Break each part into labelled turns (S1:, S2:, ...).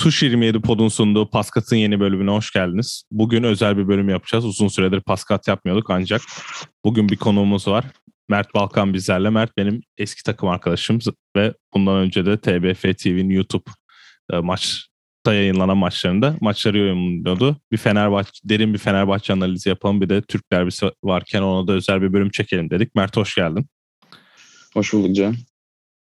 S1: Tuş 27 Pod'un sunduğu Paskat'ın yeni bölümüne hoş geldiniz. Bugün özel bir bölüm yapacağız. Uzun süredir Paskat yapmıyorduk ancak bugün bir konuğumuz var. Mert Balkan bizlerle. Mert benim eski takım arkadaşım ve bundan önce de TBF TV'nin YouTube e, maçta yayınlanan maçlarında maçları yorumluyordu. Bir Fenerbahçe, derin bir Fenerbahçe analizi yapalım. Bir de Türk derbisi varken ona da özel bir bölüm çekelim dedik. Mert hoş geldin.
S2: Hoş bulduk Can.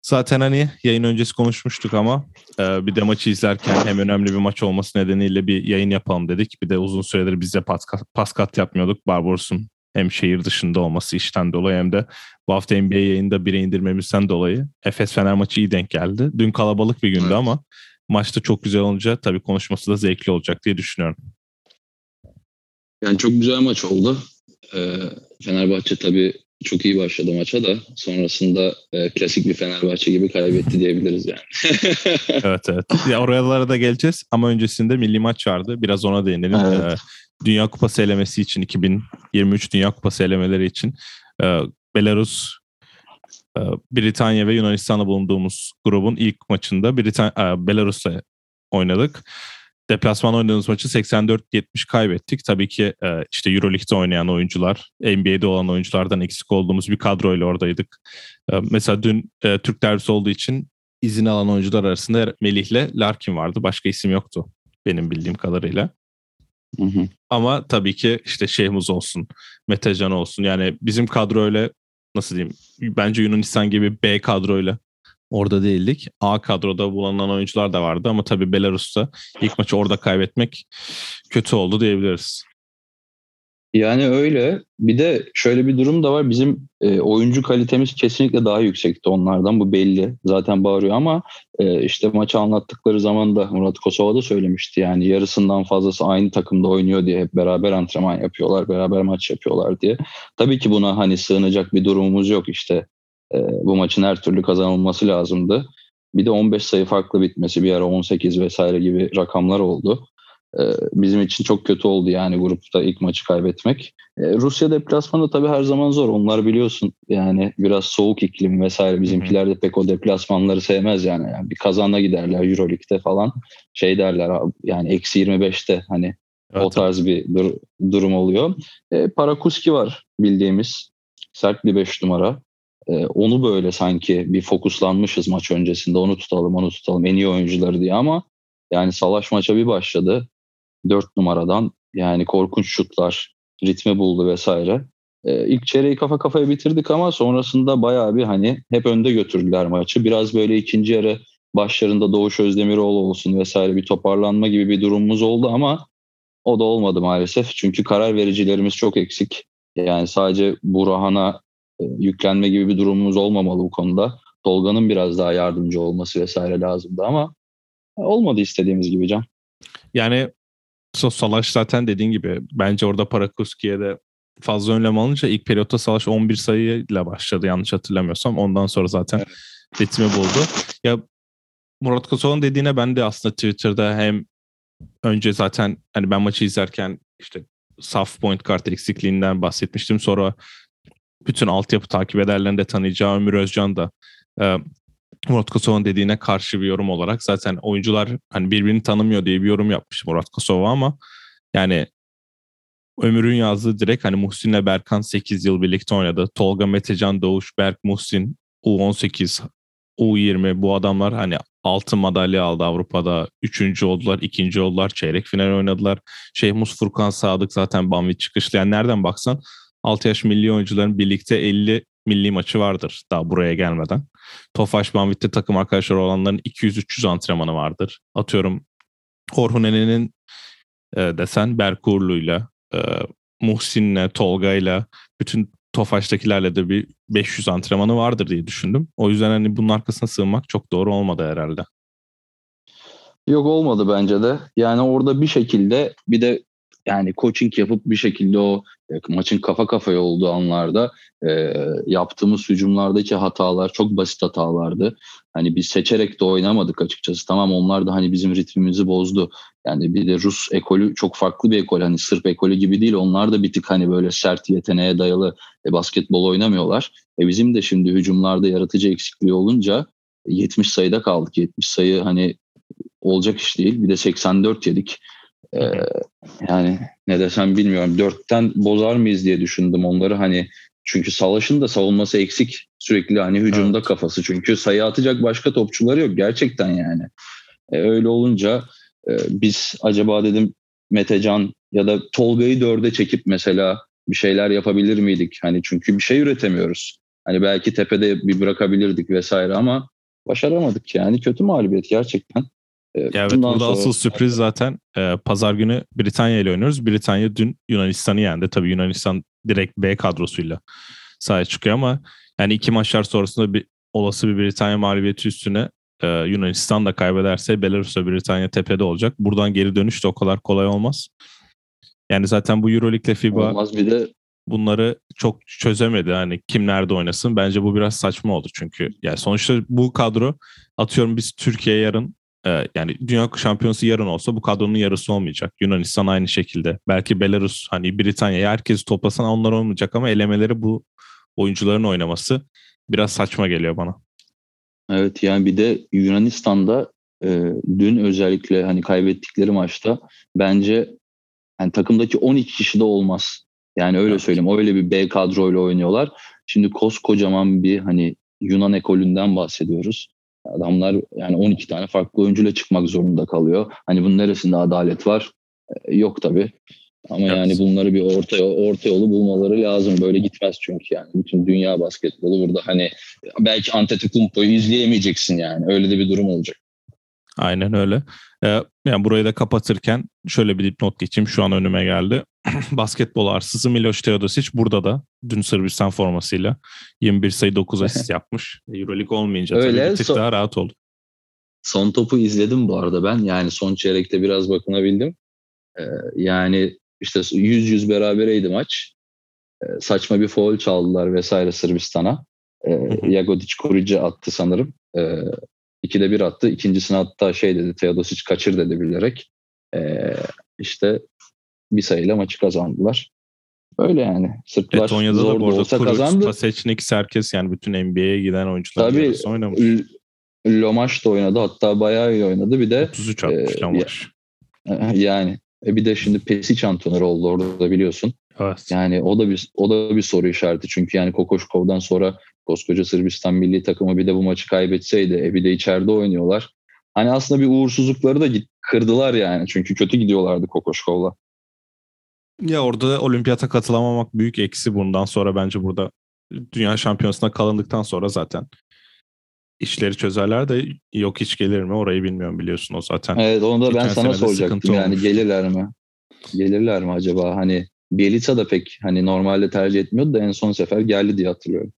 S1: Zaten hani yayın öncesi konuşmuştuk ama e, bir de maçı izlerken hem önemli bir maç olması nedeniyle bir yayın yapalım dedik. Bir de uzun süredir biz de paskat, paskat yapmıyorduk. Barbaros'un hem şehir dışında olması işten dolayı hem de bu hafta NBA yayında bire indirmemizden dolayı Efes Fener maçı iyi denk geldi. Dün kalabalık bir gündü evet. ama maçta çok güzel olunca tabii konuşması da zevkli olacak diye düşünüyorum.
S2: Yani çok güzel maç oldu. Ee, Fenerbahçe tabii çok iyi başladı maça da sonrasında e, klasik bir Fenerbahçe gibi kaybetti diyebiliriz yani.
S1: evet evet. Ya oralara da geleceğiz ama öncesinde milli maç vardı. Biraz ona değinelim. Evet. Ee, Dünya Kupası elemesi için 2023 Dünya Kupası elemeleri için e, Belarus e, Britanya ve Yunanistan'da bulunduğumuz grubun ilk maçında Britan e, Belarus'la oynadık. Deplasman oynadığımız maçı 84-70 kaybettik. Tabii ki e, işte Euroleague'de oynayan oyuncular, NBA'de olan oyunculardan eksik olduğumuz bir kadroyla oradaydık. E, mesela dün e, Türk derbisi olduğu için izin alan oyuncular arasında Melih'le Larkin vardı. Başka isim yoktu benim bildiğim kadarıyla. Hı hı. Ama tabii ki işte Şehmuz olsun, Metecan olsun. Yani bizim kadroyla nasıl diyeyim bence Yunanistan gibi B kadroyla orada değildik. A kadroda bulunan oyuncular da vardı ama tabii Belarus'ta ilk maçı orada kaybetmek kötü oldu diyebiliriz.
S2: Yani öyle. Bir de şöyle bir durum da var. Bizim e, oyuncu kalitemiz kesinlikle daha yüksekti onlardan. Bu belli. Zaten bağırıyor ama e, işte maçı anlattıkları zaman da Murat Kosova da söylemişti. Yani yarısından fazlası aynı takımda oynuyor diye hep beraber antrenman yapıyorlar. Beraber maç yapıyorlar diye. Tabii ki buna hani sığınacak bir durumumuz yok işte. E, bu maçın her türlü kazanılması lazımdı. Bir de 15 sayı farklı bitmesi bir ara 18 vesaire gibi rakamlar oldu. E, bizim için çok kötü oldu yani grupta ilk maçı kaybetmek. E, Rusya deplasmanı tabii her zaman zor. Onlar biliyorsun yani biraz soğuk iklim vesaire. Bizimkiler de pek o deplasmanları sevmez yani. yani bir kazana giderler Euroleague'de falan. Şey derler yani eksi 25'te hani evet, o tarz bir dur- durum oluyor. E, Parakuski var bildiğimiz. Sert bir 5 numara. E, onu böyle sanki bir fokuslanmışız maç öncesinde. Onu tutalım, onu tutalım. En iyi oyuncuları diye ama yani Salaş maça bir başladı. 4 numaradan yani korkunç şutlar, ritmi buldu vesaire. Ee, ilk çeyreği kafa kafaya bitirdik ama sonrasında bayağı bir hani hep önde götürdüler maçı. Biraz böyle ikinci yarı başlarında Doğuş Özdemiroğlu olsun vesaire bir toparlanma gibi bir durumumuz oldu ama o da olmadı maalesef. Çünkü karar vericilerimiz çok eksik. Yani sadece Burhan'a e, yüklenme gibi bir durumumuz olmamalı bu konuda. Tolga'nın biraz daha yardımcı olması vesaire lazımdı ama olmadı istediğimiz gibi Can.
S1: Yani Salaş zaten dediğin gibi bence orada Parakuski'ye de fazla önlem alınca ilk periyotta Salaş 11 sayıyla başladı yanlış hatırlamıyorsam. Ondan sonra zaten evet. ritmi buldu. Ya Murat Kosov'un dediğine ben de aslında Twitter'da hem önce zaten hani ben maçı izlerken işte saf point kart eksikliğinden bahsetmiştim. Sonra bütün altyapı takip ederlerinde de tanıyacağı Ömür Özcan da e, Murat Kosova'nın dediğine karşı bir yorum olarak zaten oyuncular hani birbirini tanımıyor diye bir yorum yapmış Murat Kosova ama yani Ömür'ün yazdığı direkt hani Muhsin'le Berkan 8 yıl birlikte oynadı. Tolga, Metecan, Doğuş, Berk, Muhsin, U18, U20 bu adamlar hani altın madalya aldı Avrupa'da. Üçüncü oldular, ikinci oldular, çeyrek final oynadılar. Şeyh Mus Furkan Sadık zaten Banvit çıkışlı. Yani nereden baksan 6 yaş milli oyuncuların birlikte 50 milli maçı vardır daha buraya gelmeden. Tofaş Banvit'te takım arkadaşlar olanların 200-300 antrenmanı vardır. Atıyorum Orhunen'in e, desen Berkurlu'yla, e, Muhsin'le, Tolga'yla, bütün Tofaş'takilerle de bir 500 antrenmanı vardır diye düşündüm. O yüzden hani bunun arkasına sığınmak çok doğru olmadı herhalde.
S2: Yok olmadı bence de. Yani orada bir şekilde bir de yani coaching yapıp bir şekilde o e, maçın kafa kafaya olduğu anlarda e, yaptığımız hücumlardaki hatalar çok basit hatalardı. Hani biz seçerek de oynamadık açıkçası. Tamam onlar da hani bizim ritmimizi bozdu. Yani bir de Rus ekolü çok farklı bir ekol. Hani Sırp ekolü gibi değil. Onlar da bir tık hani böyle sert yeteneğe dayalı e, basketbol oynamıyorlar. E bizim de şimdi hücumlarda yaratıcı eksikliği olunca 70 sayıda kaldık. 70 sayı hani olacak iş değil. Bir de 84 yedik. Ee, yani ne desem bilmiyorum. Dörtten bozar mıyız diye düşündüm onları hani çünkü Salaş'ın da savunması eksik. Sürekli hani hücumda evet. kafası. Çünkü sayı atacak başka topçuları yok gerçekten yani. E, öyle olunca e, biz acaba dedim Metecan ya da Tolga'yı dörde çekip mesela bir şeyler yapabilir miydik? Hani çünkü bir şey üretemiyoruz. Hani belki tepede bir bırakabilirdik vesaire ama başaramadık yani. Kötü mağlubiyet gerçekten.
S1: Ee, ya evet burada sonra... asıl sürpriz zaten e, pazar günü Britanya ile oynuyoruz. Britanya dün Yunanistan'ı yendi. Tabii Yunanistan direkt B kadrosuyla sahaya çıkıyor ama yani iki maçlar sonrasında bir olası bir Britanya mağlubiyeti üstüne e, Yunanistan da kaybederse Belarus ve Britanya tepede olacak. Buradan geri dönüş de o kadar kolay olmaz. Yani zaten bu Euroleague ile FIBA olmaz bir de bunları çok çözemedi. Hani kim nerede oynasın. Bence bu biraz saçma oldu çünkü. Yani sonuçta bu kadro atıyorum biz Türkiye yarın e, yani Dünya Şampiyonası yarın olsa bu kadronun yarısı olmayacak. Yunanistan aynı şekilde. Belki Belarus hani Britanya herkesi toplasan onlar olmayacak ama elemeleri bu oyuncuların oynaması biraz saçma geliyor bana.
S2: Evet yani bir de Yunanistan'da e, dün özellikle hani kaybettikleri maçta bence yani takımdaki 12 kişi de olmaz. Yani öyle evet. söyleyeyim. Öyle bir B kadroyla oynuyorlar. Şimdi koskocaman bir hani Yunan ekolünden bahsediyoruz. Adamlar yani 12 tane farklı oyuncuyla çıkmak zorunda kalıyor. Hani bunun neresinde adalet var? Ee, yok tabii. Ama evet. yani bunları bir orta orta yolu bulmaları lazım. Böyle gitmez çünkü yani. Bütün dünya basketbolu burada hani belki Antetokounmpo'yu izleyemeyeceksin yani. Öyle de bir durum olacak.
S1: Aynen öyle. Ee, yani burayı da kapatırken şöyle bir dipnot geçeyim. Şu an önüme geldi. Basketbol arsızı Miloš Teodosic burada da dün Sırbistan formasıyla 21 sayı 9 asist yapmış. Euroleague olmayınca öyle, tabii bir tık son, daha rahat oldu.
S2: Son topu izledim bu arada ben. Yani son çeyrekte biraz bakınabildim. Ee, yani işte 100-100 berabereydi maç. Ee, saçma bir foul çaldılar vesaire Sırbistan'a. Ee, Jagodic koruyucu attı sanırım. Ee, İkide bir attı. İkincisini hatta şey dedi Teodosic kaçır dedi bilerek. Ee, işte bir sayıyla maçı kazandılar. Öyle yani. Sırplar Letonya'da zor da, da olsa Kuruc, kazandı.
S1: Pasechnik, Serkes yani bütün NBA'ye giden oyuncular
S2: Tabii, oynamış. Lomaş da oynadı. Hatta bayağı iyi oynadı. Bir de
S1: 33 atmış e, Lomaş.
S2: Yani e bir de şimdi Pesic antrenör oldu orada biliyorsun. Evet. Yani o da bir o da bir soru işareti çünkü yani Kokoşkov'dan sonra koskoca Sırbistan milli takımı bir de bu maçı kaybetseydi e bir de içeride oynuyorlar. Hani aslında bir uğursuzlukları da kırdılar yani çünkü kötü gidiyorlardı Kokoşkov'la.
S1: Ya orada olimpiyata katılamamak büyük eksi bundan sonra bence burada dünya şampiyonasına kalındıktan sonra zaten işleri çözerler de yok hiç gelir mi orayı bilmiyorum biliyorsun o zaten.
S2: Evet onu da ben sana soracaktım yani olmuş. gelirler mi? Gelirler mi acaba? Hani Bielitsa da pek hani normalde tercih etmiyordu da en son sefer geldi diye hatırlıyorum.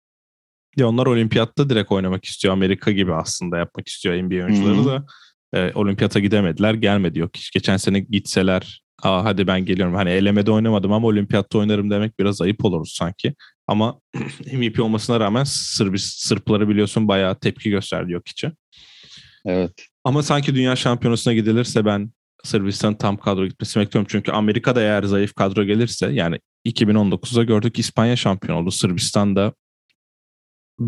S1: Ya onlar olimpiyatta direkt oynamak istiyor. Amerika gibi aslında yapmak istiyor NBA oyuncuları Hı-hı. da. E, olimpiyata gidemediler. Gelmedi yok. Geçen sene gitseler Aa, hadi ben geliyorum. Hani elemede oynamadım ama olimpiyatta oynarım demek biraz ayıp oluruz sanki. Ama MVP olmasına rağmen Sırp, Sırpları biliyorsun bayağı tepki gösterdi yok içi.
S2: Evet.
S1: Ama sanki dünya şampiyonasına gidilirse ben Sırbistan tam kadro gitmesi bekliyorum. Çünkü Amerika'da eğer zayıf kadro gelirse yani 2019'da gördük İspanya şampiyon oldu. Sırbistan'da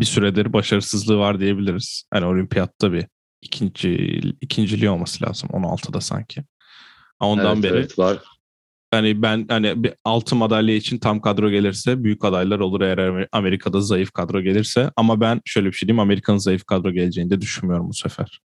S1: bir süredir başarısızlığı var diyebiliriz. Hani olimpiyatta bir ikinci ikinciliği olması lazım 16'da sanki. Ondan evet, beri evet, var. Hani ben hani bir altın madalya için tam kadro gelirse büyük adaylar olur eğer Amerika'da zayıf kadro gelirse. Ama ben şöyle bir şey diyeyim Amerika'nın zayıf kadro geleceğini de düşünmüyorum bu sefer.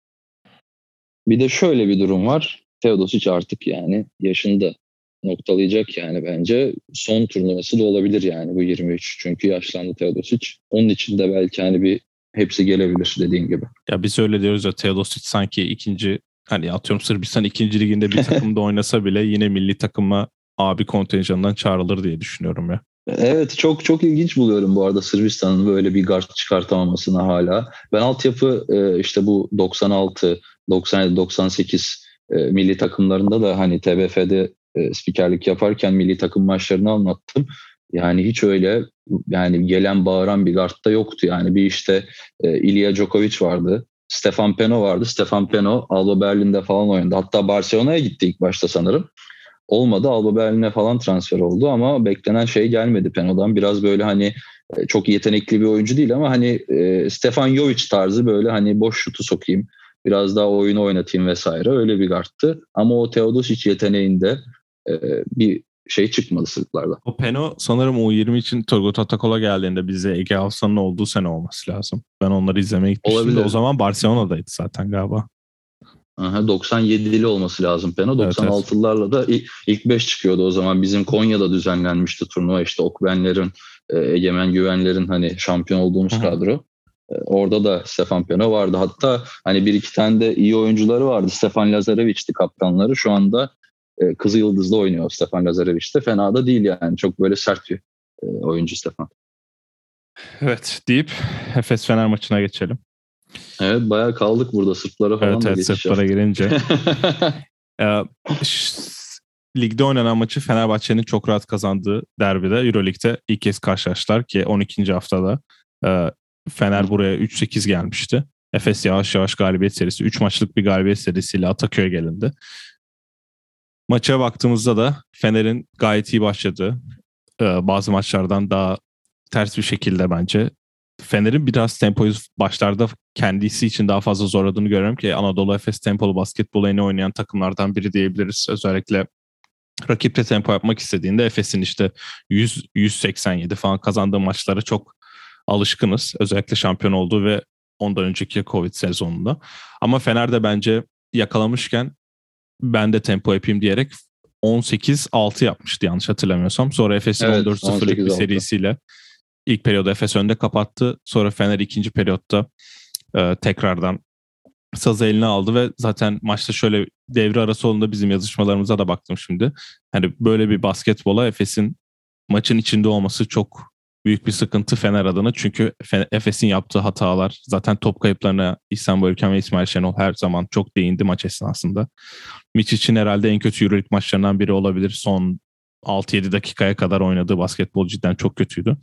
S2: Bir de şöyle bir durum var. Teodosic artık yani yaşında noktalayacak yani bence. Son turnuvası da olabilir yani bu 23. Çünkü yaşlandı Teodosic. Onun için de belki hani bir hepsi gelebilir dediğin gibi.
S1: Ya biz öyle diyoruz ya Teodosic sanki ikinci hani atıyorum Sırbistan ikinci liginde bir takımda oynasa bile yine milli takıma abi kontenjanından çağrılır diye düşünüyorum ya.
S2: Evet çok çok ilginç buluyorum bu arada Sırbistan'ın böyle bir guard çıkartamamasını hala. Ben altyapı e, işte bu 96, 97, 98 milli takımlarında da hani TBF'de e, spikerlik yaparken milli takım maçlarını anlattım. Yani hiç öyle yani gelen bağıran bir guard da yoktu. Yani bir işte e, Ilya Djokovic vardı. Stefan Peno vardı. Stefan Peno Alba Berlin'de falan oynadı. Hatta Barcelona'ya gitti ilk başta sanırım. Olmadı. Alba Berlin'e falan transfer oldu ama beklenen şey gelmedi Peno'dan. Biraz böyle hani e, çok yetenekli bir oyuncu değil ama hani e, Stefan Jovic tarzı böyle hani boş şutu sokayım. Biraz daha oyunu oynatayım vesaire. Öyle bir guardtı. Ama o Teodosic yeteneğinde e, bir şey çıkmadı Sırplarda.
S1: O Peno sanırım U20 için Turgut Atakol'a geldiğinde bize Ege Hafsa'nın olduğu sene olması lazım. Ben onları izlemeye gitmiştim Olabilir. o zaman Barcelona'daydı zaten galiba.
S2: Aha, 97'li olması lazım Peno. 96'lılarla evet, evet. da ilk, ilk 5 çıkıyordu o zaman. Bizim Konya'da düzenlenmişti turnuva. İşte Okbenlerin, e, Egemen Güvenler'in hani şampiyon olduğumuz Hı. kadro. E, orada da Stefan Peno vardı. Hatta hani bir iki tane de iyi oyuncuları vardı. Stefan Lazarevic'ti kaptanları. Şu anda e, Kızı Yıldız'da oynuyor Stefan Lazarevic de. Fena da değil yani. Çok böyle sert bir e, oyuncu Stefan.
S1: Evet deyip Efes Fener maçına geçelim.
S2: Evet bayağı kaldık burada Sırplara falan
S1: evet,
S2: da
S1: Evet Sırplara gelince. ligde oynanan maçı Fenerbahçe'nin çok rahat kazandığı derbide Euroleague'de ilk kez karşılaştılar ki 12. haftada e, Fener buraya 3-8 gelmişti. Efes yavaş yavaş galibiyet serisi, 3 maçlık bir galibiyet serisiyle Ataköy'e gelindi. Maça baktığımızda da Fener'in gayet iyi başladığı, e, bazı maçlardan daha ters bir şekilde bence Fener'in biraz tempoyu başlarda kendisi için daha fazla zorladığını görüyorum ki Anadolu Efes tempolu basketbol en oynayan takımlardan biri diyebiliriz. Özellikle rakiple tempo yapmak istediğinde Efes'in işte 100 187 falan kazandığı maçlara çok alışkınız. Özellikle şampiyon olduğu ve ondan önceki Covid sezonunda. Ama Fener de bence yakalamışken ben de tempo yapayım diyerek 18-6 yapmıştı yanlış hatırlamıyorsam. Sonra Efes'in evet, 14-0'lık bir serisiyle ilk periyoda Efes önde kapattı. Sonra Fener ikinci periyotta e, tekrardan sazı eline aldı ve zaten maçta şöyle devre arası olduğunda bizim yazışmalarımıza da baktım şimdi. Hani böyle bir basketbola Efes'in maçın içinde olması çok büyük bir sıkıntı Fener adına. Çünkü Efes'in yaptığı hatalar zaten top kayıplarına İhsan Bölken ve İsmail Şenol her zaman çok değindi maç esnasında. Mitch için herhalde en kötü Euroleague maçlarından biri olabilir. Son 6-7 dakikaya kadar oynadığı basketbol cidden çok kötüydü.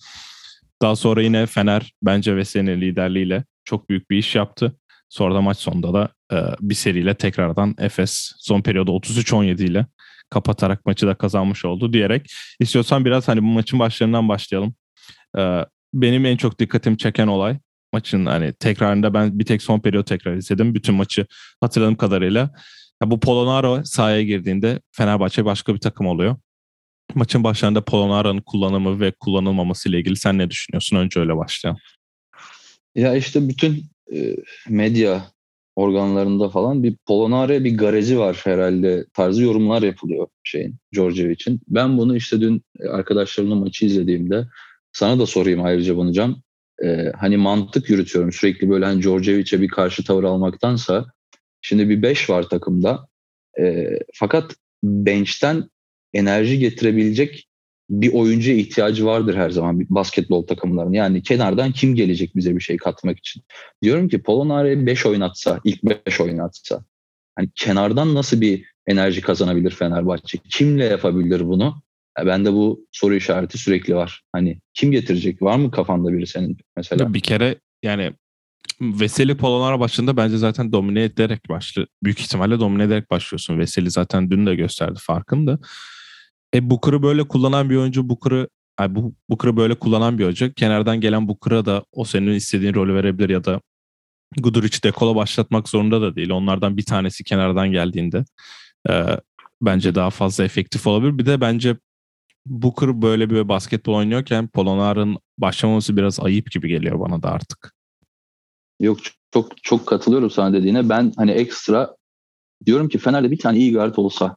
S1: Daha sonra yine Fener bence Veseli'nin liderliğiyle çok büyük bir iş yaptı. Sonra da maç sonunda da e, bir seriyle tekrardan Efes son periyoda 33-17 ile kapatarak maçı da kazanmış oldu diyerek istiyorsan biraz hani bu maçın başlarından başlayalım. Benim en çok dikkatimi çeken olay maçın hani tekrarında ben bir tek son periyot tekrar izledim. Bütün maçı hatırladığım kadarıyla ya bu Polonaro sahaya girdiğinde Fenerbahçe başka bir takım oluyor. Maçın başlarında Polonaro'nun kullanımı ve kullanılmaması ile ilgili sen ne düşünüyorsun? Önce öyle başlayalım.
S2: Ya işte bütün medya organlarında falan bir Polonare bir garezi var herhalde tarzı yorumlar yapılıyor şeyin Georgievic'in. Ben bunu işte dün arkadaşlarımla maçı izlediğimde sana da sorayım ayrıca bunu Can. Ee, hani mantık yürütüyorum sürekli böyle hani Georgievic'e bir karşı tavır almaktansa Şimdi bir 5 var takımda. E, fakat bench'ten enerji getirebilecek bir oyuncuya ihtiyacı vardır her zaman basketbol takımlarının. Yani kenardan kim gelecek bize bir şey katmak için? Diyorum ki Polonare 5 oynatsa, ilk 5 oynatsa. Hani kenardan nasıl bir enerji kazanabilir Fenerbahçe? Kimle yapabilir bunu? Ya bende bu soru işareti sürekli var. Hani kim getirecek? Var mı kafanda biri senin mesela?
S1: Bir kere yani Veseli Polonara başında bence zaten domine ederek başlı. Büyük ihtimalle domine ederek başlıyorsun. Veseli zaten dün de gösterdi farkında. E Booker'ı böyle kullanan bir oyuncu Booker'ı yani bu Booker'ı böyle kullanan bir oyuncu. Kenardan gelen Booker'a da o senin istediğin rolü verebilir ya da Guduric dekola başlatmak zorunda da değil. Onlardan bir tanesi kenardan geldiğinde e, bence daha fazla efektif olabilir. Bir de bence Booker böyle bir basketbol oynuyorken Polonar'ın başlamaması biraz ayıp gibi geliyor bana da artık.
S2: Yok çok çok katılıyorum sana dediğine. Ben hani ekstra diyorum ki Fener'de bir tane iyi guard olsa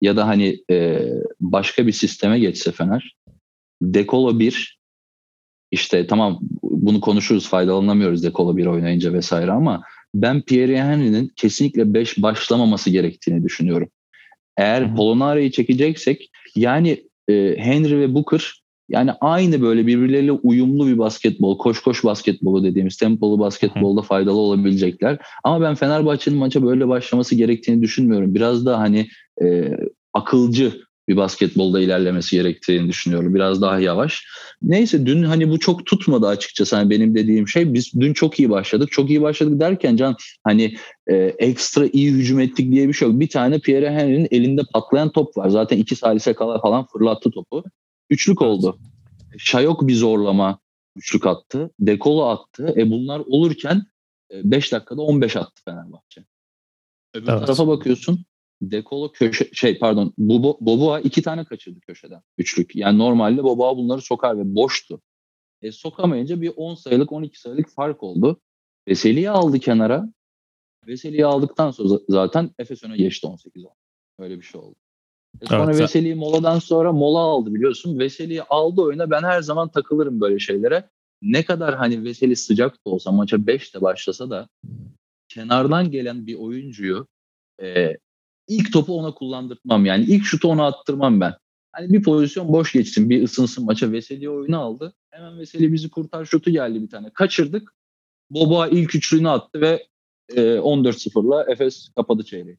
S2: ya da hani e, başka bir sisteme geçse Fener. Dekolo 1 işte tamam bunu konuşuruz faydalanamıyoruz Dekolo 1 oynayınca vesaire ama ben Pierre Henry'nin kesinlikle 5 başlamaması gerektiğini düşünüyorum. Eğer Polonara'yı çekeceksek yani e, Henry ve Booker yani aynı böyle birbirleriyle uyumlu bir basketbol, koş koş basketbolu dediğimiz tempolu basketbolda faydalı olabilecekler. Ama ben Fenerbahçe'nin maça böyle başlaması gerektiğini düşünmüyorum. Biraz da hani e, akılcı bir basketbolda ilerlemesi gerektiğini düşünüyorum. Biraz daha yavaş. Neyse dün hani bu çok tutmadı açıkçası hani benim dediğim şey. Biz dün çok iyi başladık. Çok iyi başladık derken Can hani e, ekstra iyi hücum ettik diye bir şey yok. Bir tane Pierre Henry'nin elinde patlayan top var. Zaten iki salise kala falan fırlattı topu. Üçlük oldu. Şayok bir zorlama üçlük attı. Dekolo attı. E bunlar olurken 5 dakikada 15 attı Fenerbahçe. Öbür
S1: Evet.
S2: tarafa bakıyorsun. Dekolo köşe şey pardon Bobo, Boboa iki tane kaçırdı köşeden üçlük. Yani normalde Boboa bunları sokar ve boştu. E, sokamayınca bir 10 sayılık 12 sayılık fark oldu. Veseli'yi aldı kenara. Veseli'yi aldıktan sonra zaten Efes öne geçti 18 10. Öyle bir şey oldu. E sonra
S1: Evet,
S2: Veseli'yi moladan sonra mola aldı biliyorsun. Veseli'yi aldı oyuna. Ben her zaman takılırım böyle şeylere. Ne kadar hani Veseli sıcak da olsa maça 5'te başlasa da kenardan gelen bir oyuncuyu e, ilk topu ona kullandırtmam. Yani ilk şutu ona attırmam ben. Hani bir pozisyon boş geçsin, bir ısınsın maça. Veseli oyunu aldı. Hemen Veseli bizi kurtar şutu geldi bir tane. Kaçırdık. Boba ilk üçlüğünü attı ve e, 14-0'la Efes kapadı çeyreği.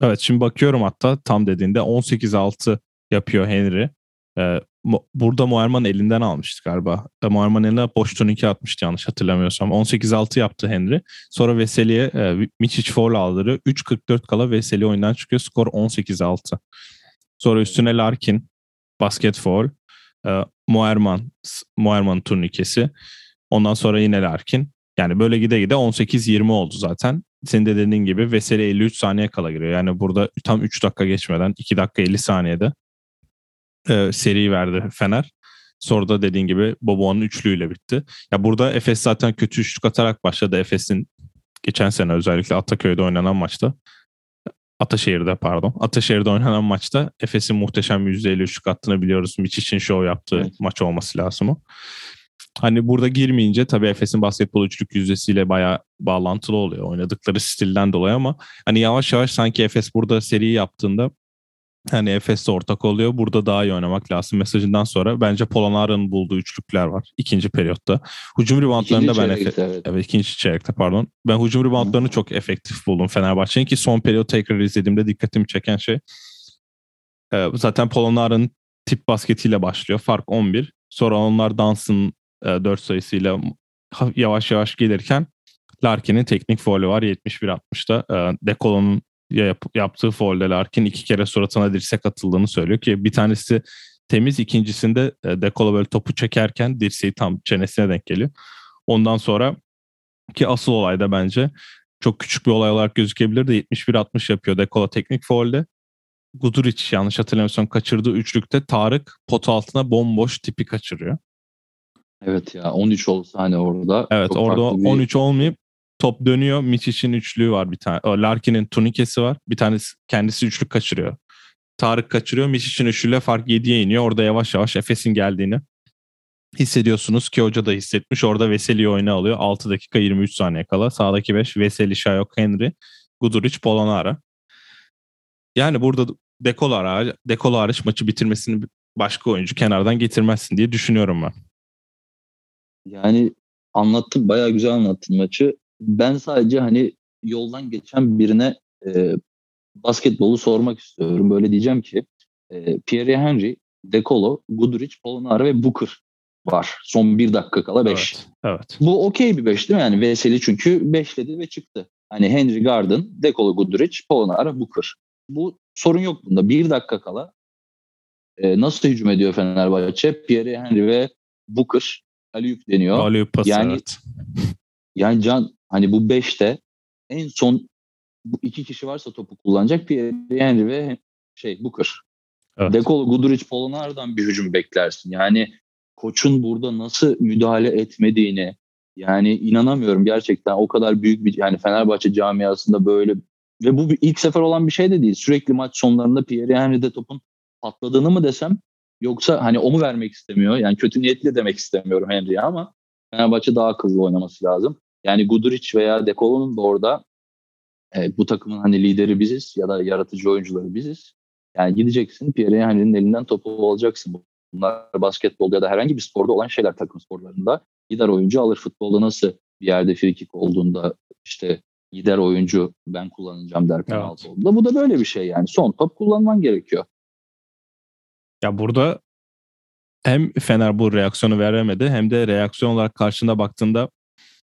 S1: Evet şimdi bakıyorum hatta tam dediğinde 18-6 yapıyor Henry. Ee, Mo- burada Muerman elinden almıştı galiba. E, Muerman eline boş turnike atmıştı yanlış hatırlamıyorsam. 18-6 yaptı Henry. Sonra Veseli'ye e, Miçic foul aldırıyor. 3.44 kala Veseli oyundan çıkıyor. Skor 18-6. Sonra üstüne Larkin basket foul. E, Muerman Muerman turnikesi. Ondan sonra yine Larkin. Yani böyle gide gide 18-20 oldu zaten. Senin de dediğin gibi Veseli 53 saniye kala giriyor. Yani burada tam 3 dakika geçmeden 2 dakika 50 saniyede e, seri verdi Fener. Sonra da dediğin gibi Bobo'nun üçlüğüyle bitti. Ya burada Efes zaten kötü üçlük atarak başladı. Efes'in geçen sene özellikle Ataköy'de oynanan maçta Ataşehir'de pardon. Ataşehir'de oynanan maçta Efes'in muhteşem %50 üçlük attığını biliyoruz. Miç için şov yaptığı
S2: Evet.
S1: maç olması lazım o. Hani burada girmeyince tabii Efes'in basketbol üçlük yüzdesiyle bayağı bağlantılı oluyor. Oynadıkları stilden dolayı ama hani yavaş yavaş sanki Efes burada seri yaptığında hani Efes'le ortak oluyor. Burada daha iyi oynamak lazım mesajından sonra. Bence Polonara'nın bulduğu üçlükler var ikinci periyotta. Hücum reboundlarında ben
S2: çeyrekte, evet.
S1: Evet ikinci çeyrekte pardon. Ben hücum reboundlarını çok efektif buldum Fenerbahçe'nin ki son periyot tekrar izlediğimde dikkatimi çeken şey e, zaten Polonara'nın tip basketiyle başlıyor. Fark 11. Sonra onlar Dans'ın e, 4 sayısıyla yavaş yavaş gelirken Larkin'in teknik faulü var 71-60'da. E, Dekolo'nun yap- yaptığı faulde Larkin iki kere suratına dirsek atıldığını söylüyor ki bir tanesi temiz ikincisinde e, Dekolo böyle topu çekerken dirseği tam çenesine denk geliyor. Ondan sonra ki asıl olay da bence çok küçük bir olay olarak gözükebilir de 71-60 yapıyor Dekola teknik faulde. Guduric yanlış hatırlamıyorsam kaçırdığı üçlükte Tarık pot altına bomboş tipi kaçırıyor.
S2: Evet ya 13 olsa hani orada.
S1: Evet orada
S2: farklı bir-
S1: 13 olmayıp top dönüyor. Miçic'in üçlüğü var bir tane. Larkin'in turnikesi var. Bir tanesi kendisi üçlük kaçırıyor. Tarık kaçırıyor. Miçic'in üçlüğüyle fark 7'ye iniyor. Orada yavaş yavaş Efes'in geldiğini hissediyorsunuz ki hoca da hissetmiş. Orada Veseli'yi oyuna alıyor. 6 dakika 23 saniye kala. Sağdaki 5 Veseli, Şayok, Henry, Guduric, Polonara. Yani burada Dekolo hariç, Dekolo hariç maçı bitirmesini başka oyuncu kenardan getirmezsin diye düşünüyorum ben.
S2: Yani anlattın bayağı güzel anlattın maçı. Ben sadece hani yoldan geçen birine e, basketbolu sormak istiyorum. Böyle diyeceğim ki e, Pierre Henry, Dekolo, Guduric, Polonara ve Booker var. Son bir dakika kala 5.
S1: Evet. evet.
S2: Bu okey bir 5 değil mi? Yani Veseli çünkü 5 dedi ve çıktı. Hani Henry Garden, Dekolo Guduric, Polonara, Booker. Bu sorun yok bunda. Bir dakika kala e, nasıl hücum ediyor Fenerbahçe? Pierre Henry ve Booker Aliyuk deniyor.
S1: Alley-oop pası,
S2: Yani-
S1: evet.
S2: Yani Can hani bu 5'te en son bu iki kişi varsa topu kullanacak Pierre Henry ve şey Booker.
S1: Evet.
S2: Dekolo, Guduric, Polonara'dan bir hücum beklersin. Yani koçun burada nasıl müdahale etmediğini yani inanamıyorum gerçekten o kadar büyük bir yani Fenerbahçe camiasında böyle ve bu bir ilk sefer olan bir şey de değil. Sürekli maç sonlarında Pierre Henry'de topun patladığını mı desem yoksa hani o mu vermek istemiyor? Yani kötü niyetli demek istemiyorum Henry'e ama Fenerbahçe daha akıllı oynaması lazım. Yani Guduric veya Dekolo'nun da orada e, bu takımın hani lideri biziz ya da yaratıcı oyuncuları biziz. Yani gideceksin Pierre Henry'nin elinden topu alacaksın. Bunlar basketbolda ya da herhangi bir sporda olan şeyler takım sporlarında. Gider oyuncu alır futbolda nasıl bir yerde frikik olduğunda işte gider oyuncu ben kullanacağım der penaltı
S1: Evet.
S2: olduğunda. Bu da böyle bir şey yani. Son top kullanman gerekiyor.
S1: Ya burada hem Fener bu reaksiyonu veremedi hem de reaksiyon olarak karşında baktığında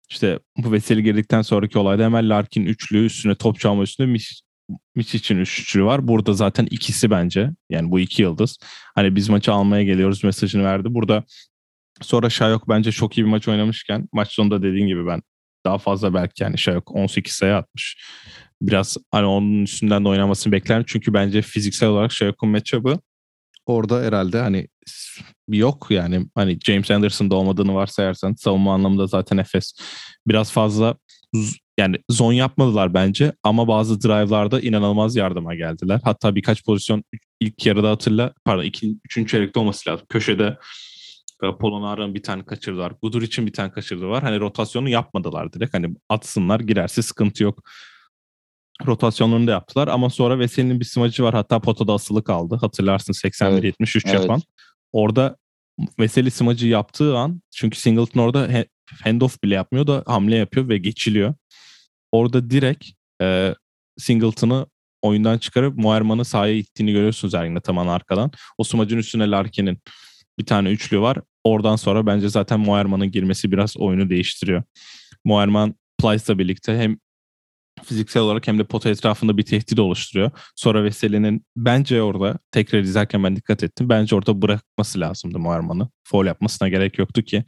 S1: işte bu Veseli girdikten sonraki olayda hemen Larkin üçlü üstüne top çalma üstüne Mich, için üçlü var. Burada zaten ikisi bence yani bu iki yıldız. Hani biz maçı almaya geliyoruz mesajını verdi. Burada sonra Şayok bence çok iyi bir maç oynamışken maç sonunda dediğin gibi ben daha fazla belki yani şey yok 18 sayı atmış. Biraz hani onun üstünden de oynamasını bekler çünkü bence fiziksel olarak Shayok'un matchup'ı orada herhalde hani yok yani hani James Anderson'da olmadığını varsayarsan savunma anlamında zaten Efes biraz fazla yani zon yapmadılar bence ama bazı drive'larda inanılmaz yardıma geldiler. Hatta birkaç pozisyon ilk yarıda hatırla pardon iki, üçüncü çeyrekte olması lazım. Köşede e, Polonara'nın bir tane kaçırdılar. Gudur için bir tane kaçırdı var. Hani rotasyonu yapmadılar direkt. Hani atsınlar girerse sıkıntı yok. Rotasyonlarını da yaptılar ama sonra Veseli'nin bir smacı var. Hatta potada asılı kaldı. Hatırlarsın 81-73 evet. yapan. Orada Veseli smacı yaptığı an çünkü Singleton orada handoff bile yapmıyor da hamle yapıyor ve geçiliyor. Orada direkt e, Singleton'ı oyundan çıkarıp Moerman'ı sahaya ittiğini görüyorsunuz Ergin Ataman arkadan. O smacın üstüne Larkin'in bir tane üçlü var. Oradan sonra bence zaten Moerman'ın girmesi biraz oyunu değiştiriyor. Moerman Plyce'la birlikte hem fiziksel olarak hem de pota etrafında bir tehdit oluşturuyor. Sonra Veseli'nin bence orada tekrar izlerken ben dikkat ettim. Bence orada bırakması lazımdı Moerman'ı. Foul yapmasına gerek yoktu ki.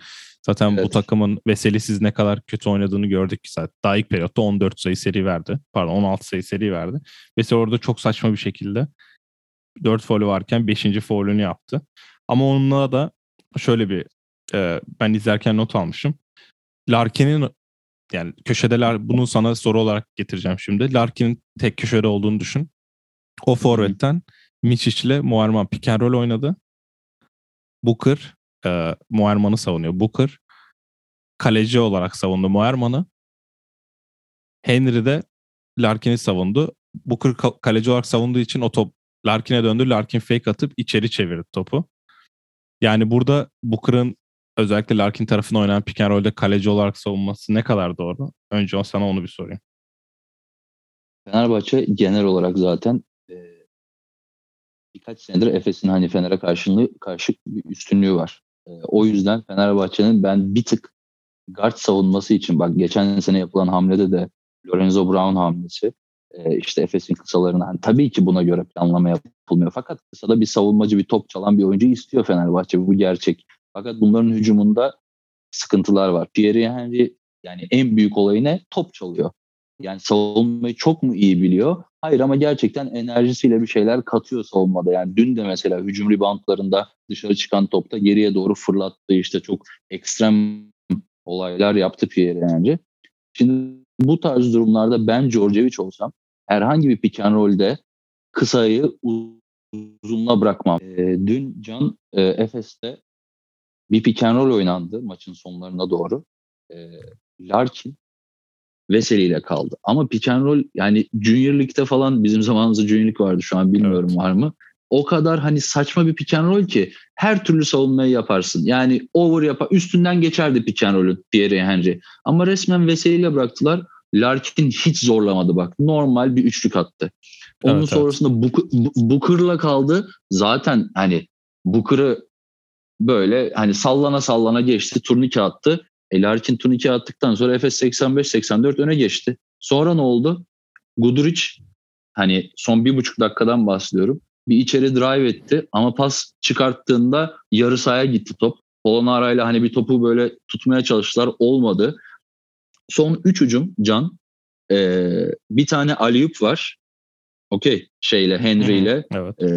S1: Zaten evet. bu takımın Veselisiz ne kadar kötü oynadığını gördük ki zaten. Daha ilk periyotta 14 sayı seri verdi. Pardon 16 sayı seri verdi. Veseli orada çok saçma bir şekilde 4 foul'ü varken 5. foul'ünü yaptı. Ama onunla da şöyle bir e, ben izlerken not almışım. Larkin'in yani köşedeler bunu sana soru olarak getireceğim şimdi. Larkin'in tek köşede olduğunu düşün. O forvetten Miçic ile Muarman pick and roll oynadı. Booker e, Muarman'ı savunuyor. Booker kaleci olarak savundu Muarman'ı. Henry de Larkin'i savundu. Booker kaleci olarak savunduğu için o top Larkin'e döndü. Larkin fake atıp içeri çevirdi topu. Yani burada Booker'ın özellikle Larkin tarafına oynayan pick and roll'de kaleci olarak savunması ne kadar doğru? Önce o sana onu bir sorayım.
S2: Fenerbahçe genel olarak zaten e, birkaç senedir Efes'in hani Fener'e karşılığı karşı bir üstünlüğü var. E, o yüzden Fenerbahçe'nin ben bir tık guard savunması için bak geçen sene yapılan hamlede de Lorenzo Brown hamlesi e, işte Efes'in kısalarına hani tabii ki buna göre planlama yapılmıyor fakat kısada bir savunmacı bir top çalan bir oyuncu istiyor Fenerbahçe bu gerçek. Fakat bunların hücumunda sıkıntılar var. Pierre Henry yani en büyük olayı ne? Top çalıyor. Yani savunmayı çok mu iyi biliyor? Hayır ama gerçekten enerjisiyle bir şeyler katıyor savunmada. Yani dün de mesela hücum reboundlarında dışarı çıkan topta geriye doğru fırlattığı işte çok ekstrem olaylar yaptı Pierre Henry. Şimdi bu tarz durumlarda ben Georgievic olsam herhangi bir pick and roll'de kısayı uzunla bırakmam. E, dün Can e, Efes'te bir pick and roll oynandı maçın sonlarına doğru. E, Larkin Veseli ile kaldı. Ama pick and roll yani Junior League'de falan bizim zamanımızda Junior League vardı şu an bilmiyorum evet. var mı? O kadar hani saçma bir pick and roll ki her türlü savunmayı yaparsın. Yani over yapar üstünden geçerdi pick and roll'ün Pierre Henry. Ama resmen Veseli ile bıraktılar. Larkin hiç zorlamadı bak. Normal bir üçlük attı. Onun evet, sonrasında evet. Booker'la kaldı. Zaten hani Booker'ı böyle hani sallana sallana geçti. Turnike attı. E Larkin turnike attıktan sonra Efes 85-84 öne geçti. Sonra ne oldu? Guduric hani son bir buçuk dakikadan bahsediyorum. Bir içeri drive etti ama pas çıkarttığında yarı sahaya gitti top. Polonara ile hani bir topu böyle tutmaya çalıştılar. Olmadı. Son üç ucum Can. Ee, bir tane Aliyup var. Okey. Şeyle Henry ile evet. e,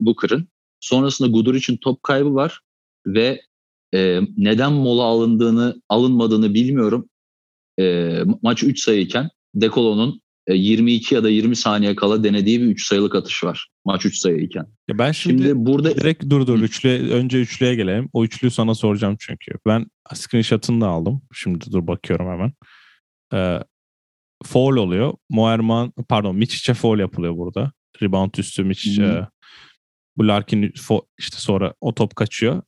S2: Booker'ın. Sonrasında Gudur için top kaybı var ve e, neden mola alındığını alınmadığını bilmiyorum. E, maç 3 sayıyken Dekolo'nun e, 22 ya da 20 saniye kala denediği bir 3 sayılık atış var. Maç 3 sayıyken.
S1: Ya ben şimdi, şimdi burada direkt dur dur üçlü önce üçlüye gelelim. O üçlüyü sana soracağım çünkü. Ben screenshot'ını da aldım. Şimdi dur bakıyorum hemen. Ee, foul oluyor. Moerman pardon Miçic'e foul yapılıyor burada. Rebound üstü Miçic hmm. Bu Larkin işte sonra o top kaçıyor.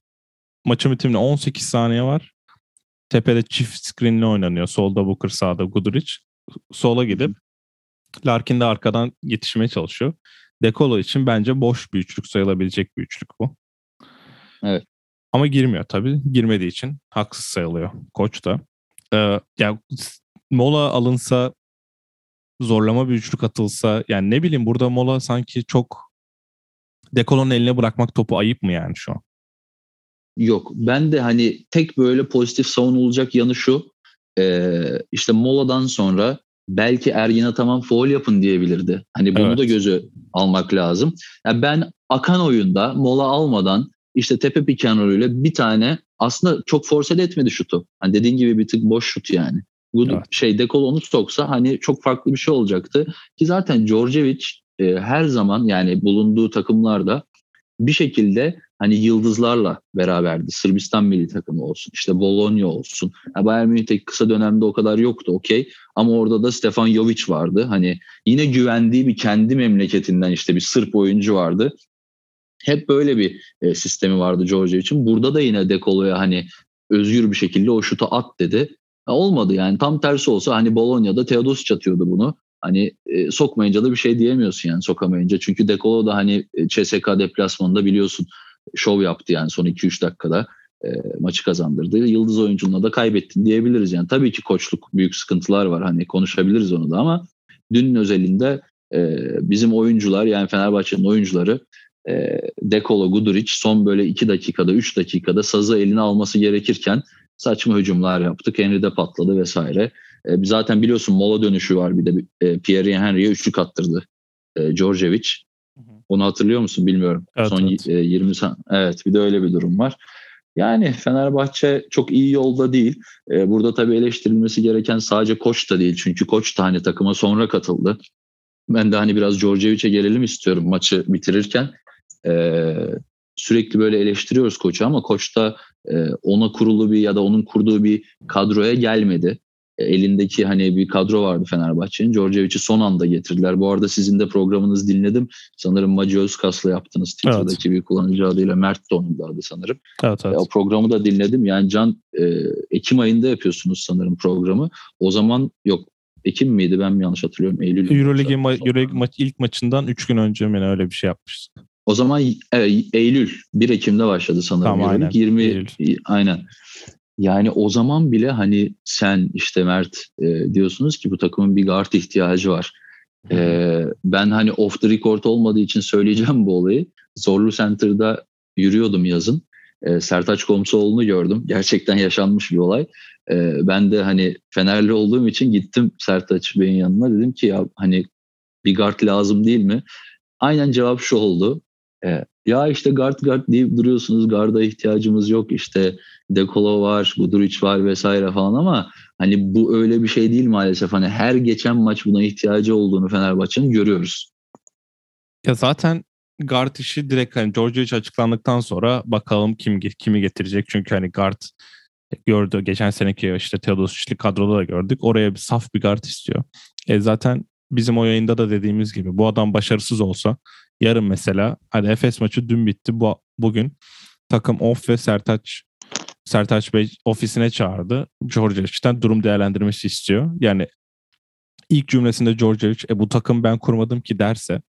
S1: Maçın bitimine 18 saniye var. Tepede çift screenle oynanıyor. Solda Booker, sağda Guduric. Sola gidip Larkin de arkadan yetişmeye çalışıyor. Dekolo için bence boş bir üçlük sayılabilecek bir üçlük bu.
S2: Evet.
S1: Ama girmiyor tabii. Girmediği için haksız sayılıyor koç da. Ee, yani mola alınsa zorlama bir üçlük atılsa yani ne bileyim burada mola sanki çok Dekolo'nun eline bırakmak topu ayıp mı yani şu an?
S2: Yok. Ben de hani tek böyle pozitif savunulacak yanı şu. e, işte moladan sonra belki Ergin Ataman foul yapın diyebilirdi. Hani bunu evet. da gözü almak lazım. Yani ben akan oyunda mola almadan işte tepe pikenrolüyle bir tane aslında çok force etmedi şutu. Hani dediğin gibi bir tık boş şut yani. Bu evet. şey Dekol onu soksa hani çok farklı bir şey olacaktı. Ki zaten Djordjevic e, her zaman yani bulunduğu takımlarda bir şekilde hani yıldızlarla beraberdi. Sırbistan milli takımı olsun, işte Bologna olsun. Yani Bayern Münih'te kısa dönemde o kadar yoktu okey. Ama orada da Stefan Jovic vardı. Hani yine güvendiği bir kendi memleketinden işte bir Sırp oyuncu vardı. Hep böyle bir e, sistemi vardı Georgia için. Burada da yine Dekolo'ya hani özgür bir şekilde o şutu at dedi. Ya olmadı yani tam tersi olsa hani Bologna'da Teodosic atıyordu bunu. Hani e, sokmayınca da bir şey diyemiyorsun yani sokamayınca. Çünkü Dekolo da hani e, CSK deplasmanında biliyorsun şov yaptı yani son 2-3 dakikada e, maçı kazandırdı. Yıldız oyuncunla da kaybettin diyebiliriz yani. Tabii ki koçluk büyük sıkıntılar var hani konuşabiliriz onu da ama dünün özelinde e, bizim oyuncular yani Fenerbahçe'nin oyuncuları e, Dekolo Guduric son böyle 2 dakikada 3 dakikada sazı eline alması gerekirken saçma hücumlar yaptık. Henry de patladı vesaire. E, zaten biliyorsun mola dönüşü var bir de e, Pierre Henry'e üçlük attırdı e, Djordjevic. Onu hatırlıyor musun bilmiyorum.
S1: Evet,
S2: Son
S1: evet.
S2: E, 20 evet bir de öyle bir durum var. Yani Fenerbahçe çok iyi yolda değil. E, burada tabii eleştirilmesi gereken sadece koç da değil. Çünkü koç da hani takıma sonra katıldı. Ben de hani biraz Djordjevic'e gelelim istiyorum maçı bitirirken. E, sürekli böyle eleştiriyoruz koçu ama koç da e, ona kurulu bir ya da onun kurduğu bir kadroya gelmedi. E, elindeki hani bir kadro vardı Fenerbahçe'nin. Djordjevic'i son anda getirdiler. Bu arada sizin de programınız dinledim. Sanırım Maci Özkas'la yaptınız Twitter'daki evet. bir kullanıcı adıyla. Mert de onun da adı sanırım.
S1: Evet, evet.
S2: E, o programı da dinledim. Yani Can e, Ekim ayında yapıyorsunuz sanırım programı. O zaman yok Ekim miydi ben mi yanlış hatırlıyorum? Eylül.
S1: Euroleague, ma- Euroleague maç, ilk maçından 3 gün önce mi öyle bir şey yapmıştık.
S2: O zaman evet, Eylül 1 Ekim'de başladı sanırım.
S1: Tamam, aynen.
S2: 20 Eylül. aynen. Yani o zaman bile hani sen işte Mert e, diyorsunuz ki bu takımın bir guard ihtiyacı var. E, ben hani off the record olmadığı için söyleyeceğim bu olayı. Zorlu Center'da yürüyordum yazın. E, Sertaç Komsoğlu'nu gördüm. Gerçekten yaşanmış bir olay. E, ben de hani Fenerli olduğum için gittim Sertaç Bey'in yanına. Dedim ki ya hani bir guard lazım değil mi? Aynen cevap şu oldu. E, ya işte guard guard deyip duruyorsunuz. Garda ihtiyacımız yok. İşte Dekolo var, Buduric var vesaire falan ama hani bu öyle bir şey değil maalesef. Hani her geçen maç buna ihtiyacı olduğunu Fenerbahçe'nin görüyoruz.
S1: Ya zaten guard işi direkt hani Georgievic açıklandıktan sonra bakalım kim kimi getirecek. Çünkü hani guard gördü. Geçen seneki işte Teodosic'li kadroda da gördük. Oraya bir saf bir guard istiyor. E zaten bizim o yayında da dediğimiz gibi bu adam başarısız olsa yarın mesela hani Efes maçı dün bitti. Bu bugün takım off ve Sertaç Sertaç Bey ofisine çağırdı. Djordjevic'den durum değerlendirmesi istiyor. Yani ilk cümlesinde Djordjevic e, bu takım ben kurmadım ki derse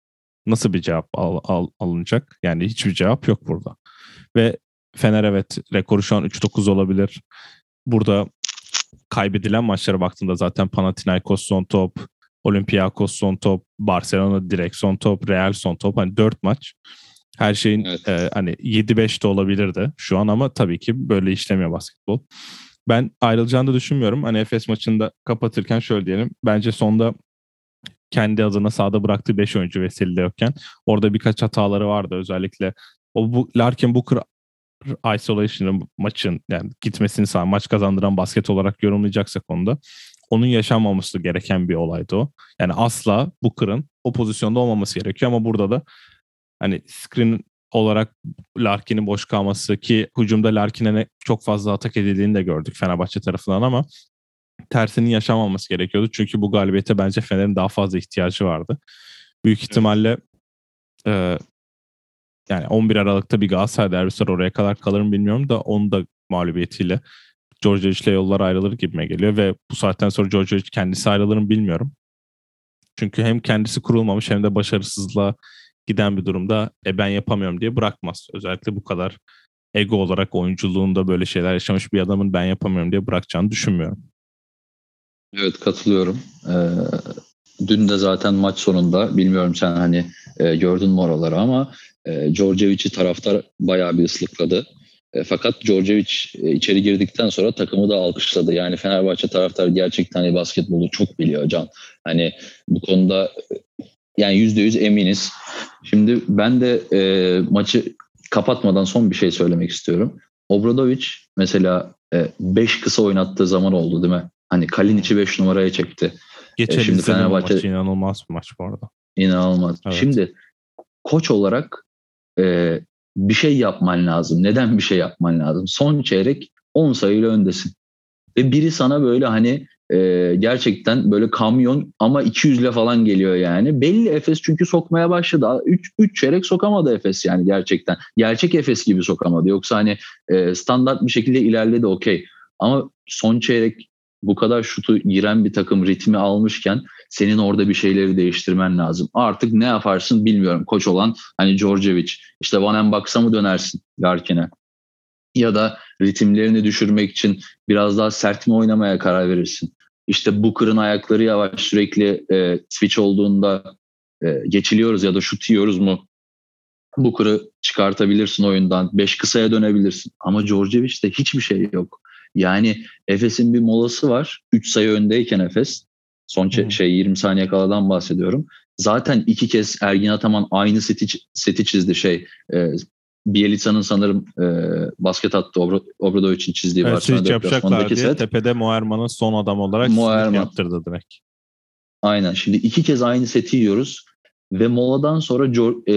S1: nasıl bir cevap al, al, alınacak? Yani hiçbir cevap yok burada. Ve Fener evet rekoru şu an 3-9 olabilir. Burada kaybedilen maçlara baktığında zaten Panathinaikos son top, Olympiakos son top, Barcelona direkt son top, Real son top. Hani 4 maç. Her şeyin evet. e, hani 7-5 de olabilirdi şu an ama tabii ki böyle işlemiyor basketbol. Ben ayrılacağını da düşünmüyorum. Hani Efes maçında kapatırken şöyle diyelim. Bence sonda kendi adına sahada bıraktığı 5 oyuncu Veseli de yokken orada birkaç hataları vardı özellikle. O bu Larkin Booker Isolation'ın maçın yani gitmesini sağ maç kazandıran basket olarak yorumlayacaksak onu da onun yaşanmaması gereken bir olaydı o. Yani asla Booker'ın o pozisyonda olmaması gerekiyor ama burada da hani screen olarak Larkin'in boş kalması ki hücumda Larkin'e çok fazla atak edildiğini de gördük Fenerbahçe tarafından ama tersinin yaşanmaması gerekiyordu. Çünkü bu galibiyete bence Fener'in daha fazla ihtiyacı vardı. Büyük ihtimalle e, yani 11 Aralık'ta bir Galatasaray derbisi var. Oraya kadar kalır mı bilmiyorum da onun da mağlubiyetiyle Georgievic'le yollar ayrılır gibime geliyor ve bu saatten sonra Georgievic kendisi ayrılır mı bilmiyorum. Çünkü hem kendisi kurulmamış hem de başarısızlığa giden bir durumda e ben yapamıyorum diye bırakmaz. Özellikle bu kadar ego olarak oyunculuğunda böyle şeyler yaşamış bir adamın ben yapamıyorum diye bırakacağını düşünmüyorum.
S2: Evet katılıyorum. Ee, dün de zaten maç sonunda bilmiyorum sen hani e, gördün mü oraları ama e, Djordjevic'i taraftar bayağı bir ıslıkladı. E, fakat Djordjevic e, içeri girdikten sonra takımı da alkışladı. Yani Fenerbahçe taraftarı gerçekten hani basketbolu çok biliyor Can. Hani bu konuda e, yani yüzde yüz eminiz. Şimdi ben de e, maçı kapatmadan son bir şey söylemek istiyorum. Obradovic mesela 5 e, kısa oynattığı zaman oldu değil mi? Hani Kalinic'i 5 numaraya çekti.
S1: Geçen e, şimdi Fenerbahçe maçı inanılmaz bir maç bu arada.
S2: İnanılmaz. Evet. Şimdi koç olarak e, bir şey yapman lazım. Neden bir şey yapman lazım? Son çeyrek 10 sayıyla öndesin. Ve biri sana böyle hani e, gerçekten böyle kamyon ama 200 ile falan geliyor yani. Belli Efes çünkü sokmaya başladı. 3 3 çeyrek sokamadı Efes yani gerçekten. Gerçek Efes gibi sokamadı. Yoksa hani e, standart bir şekilde ilerledi okey. Ama son çeyrek bu kadar şutu giren bir takım ritmi almışken senin orada bir şeyleri değiştirmen lazım. Artık ne yaparsın bilmiyorum. Koç olan hani Djordjevic işte Van Baksa mı dönersin Larkin'e? Ya da ritimlerini düşürmek için biraz daha sert mi oynamaya karar verirsin? İşte Booker'ın ayakları yavaş sürekli e, switch olduğunda e, geçiliyoruz ya da şut yiyoruz mu? Booker'ı çıkartabilirsin oyundan. Beş kısaya dönebilirsin. Ama Djordjevic'te hiçbir şey yok. Yani Efes'in bir molası var. 3 sayı öndeyken Efes. Son hmm. şey 20 saniye kaladan bahsediyorum. Zaten iki kez Ergin Ataman aynı seti, seti çizdi şey. E, Bielitsa'nın sanırım e, basket attı Obra, Obradovic'in çizdiği
S1: evet, Barcelona yapacaklar diye set. tepede Moerman'ın son adam olarak Moerman. yaptırdı direkt.
S2: Aynen. Şimdi iki kez aynı seti yiyoruz. Ve moladan sonra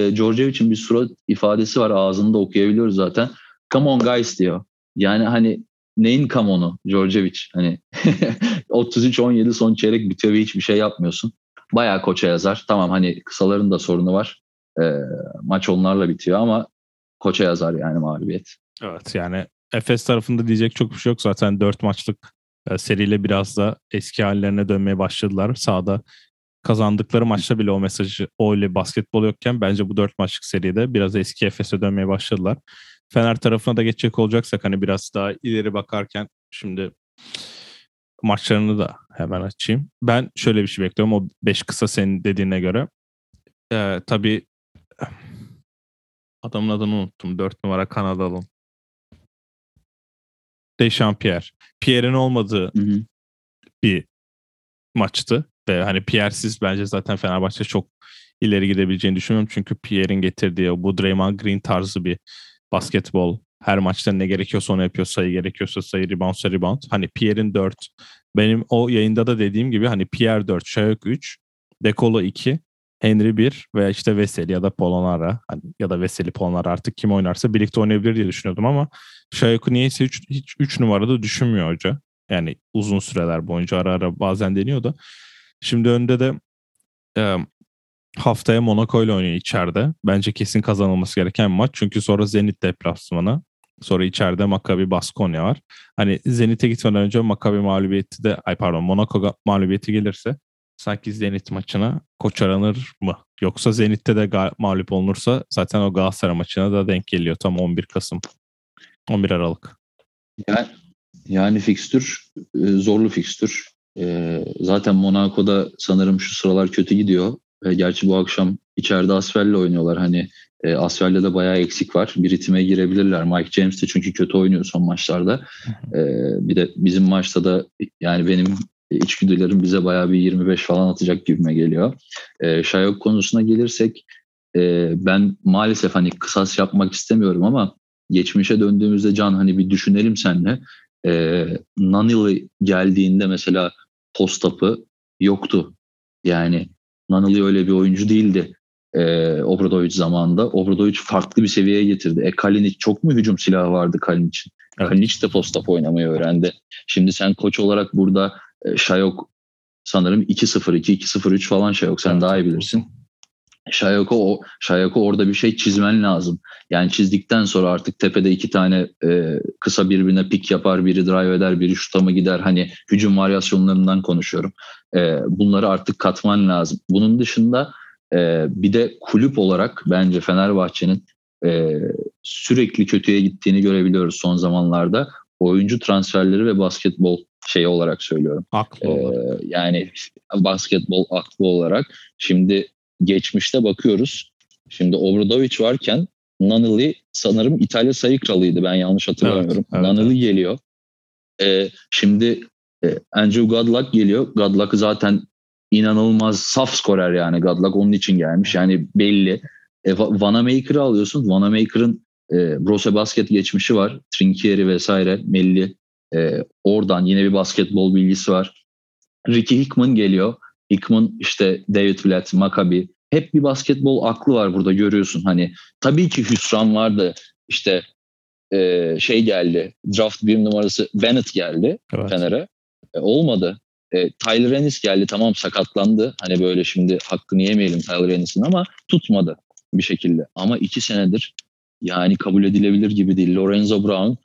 S2: Georgievic'in e, bir surat ifadesi var ağzında okuyabiliyoruz zaten. Come on guys diyor. Yani hani neyin come on'u Georgievic? Hani 33-17 son çeyrek bitiyor ve hiçbir şey yapmıyorsun. Bayağı koça yazar. Tamam hani kısaların da sorunu var. E, maç onlarla bitiyor ama koça yazar yani mağlubiyet.
S1: Evet yani Efes tarafında diyecek çok bir şey yok. Zaten 4 maçlık e, seriyle biraz da eski hallerine dönmeye başladılar. Sağda kazandıkları maçta bile o mesajı o ile basketbol yokken bence bu 4 maçlık seride biraz eski Efes'e dönmeye başladılar. Fener tarafına da geçecek olacaksak hani biraz daha ileri bakarken şimdi maçlarını da hemen açayım. Ben şöyle bir şey bekliyorum. O 5 kısa senin dediğine göre. Ee, tabii adamın adını unuttum. 4 numara Kanadalı. Dechampierre. Pierre'in olmadığı hı hı. bir maçtı. Ve hani Pierre'siz bence zaten Fenerbahçe çok ileri gidebileceğini düşünüyorum. Çünkü Pierre'in getirdiği o bu Draymond Green tarzı bir basketbol her maçta ne gerekiyorsa onu yapıyor. Sayı gerekiyorsa sayı, rebound rebound. Hani Pierre'in 4. Benim o yayında da dediğim gibi hani Pierre 4, Şayok 3, Dekolo 2, Henry 1 veya işte Veseli ya da Polonara hani ya da Veseli Polonara artık kim oynarsa birlikte oynayabilir diye düşünüyordum ama Şayok'u niyeyse hiç, hiç 3 numarada düşünmüyor hoca. Yani uzun süreler boyunca ara ara bazen deniyordu. Şimdi önde de e, haftaya Monaco ile oynuyor içeride. Bence kesin kazanılması gereken maç. Çünkü sonra Zenit deplasmanı. Sonra içeride Maccabi Baskonya var. Hani Zenit'e gitmeden önce Maccabi mağlubiyeti de ay pardon Monaco mağlubiyeti gelirse sanki Zenit maçına koç aranır mı? Yoksa Zenit'te de mağlup olunursa zaten o Galatasaray maçına da denk geliyor tam 11 Kasım. 11 Aralık.
S2: Yani, yani fikstür e, zorlu fikstür. E, zaten Monaco'da sanırım şu sıralar kötü gidiyor. E, gerçi bu akşam içeride Asfel'le oynuyorlar. Hani e, Asfel'de de bayağı eksik var. Bir ritme girebilirler. Mike James de çünkü kötü oynuyor son maçlarda. E, bir de bizim maçta da yani benim içgüdülerim bize bayağı bir 25 falan atacak gibime geliyor. E, Şayok konusuna gelirsek e, ben maalesef hani kısas yapmak istemiyorum ama geçmişe döndüğümüzde Can hani bir düşünelim senle. E, Nanili geldiğinde mesela post-up'ı yoktu. Yani Nanili öyle bir oyuncu değildi e, Obradovic zamanında. Obradovic farklı bir seviyeye getirdi. E Kalinic çok mu hücum silahı vardı Kalinic'in? Evet. Kalinic de post-up oynamayı öğrendi. Şimdi sen koç olarak burada e, Şayok sanırım 2-0-2, 2-0-3 falan Şayok sen evet. daha iyi bilirsin. Şayoko, Şayoko orada bir şey çizmen lazım. Yani çizdikten sonra artık tepede iki tane e, kısa birbirine pik yapar, biri drive eder, biri şuta mı gider. Hani hücum varyasyonlarından konuşuyorum. E, bunları artık katman lazım. Bunun dışında e, bir de kulüp olarak bence Fenerbahçe'nin e, sürekli kötüye gittiğini görebiliyoruz son zamanlarda. Oyuncu transferleri ve basketbol şeyi olarak söylüyorum.
S1: Aklı ee,
S2: Yani basketbol aklı olarak. Şimdi geçmişte bakıyoruz. Şimdi Obradovic varken Nanili sanırım İtalya sayı kralıydı ben yanlış hatırlamıyorum.
S1: Evet, evet,
S2: Nanili geliyor. E, şimdi e, Andrew Godluck geliyor. Godluck zaten inanılmaz saf skorer yani. Godluck onun için gelmiş. Yani belli. E, Vanamaker'ı alıyorsun. Vanamaker'ın e, Brose basket geçmişi var. Trinkieri vesaire. Melli. E, oradan yine bir basketbol bilgisi var. Ricky Hickman geliyor. Hickman işte David Blatt, Maccabi. Hep bir basketbol aklı var burada görüyorsun. Hani tabii ki hüsran vardı. İşte e, şey geldi. Draft bir numarası Bennett geldi evet. Fener'e. E, olmadı. E, Tyler Ennis geldi. Tamam sakatlandı. Hani böyle şimdi hakkını yemeyelim Tyler Ennis'in ama tutmadı bir şekilde. Ama iki senedir yani kabul edilebilir gibi değil. Lorenzo Brown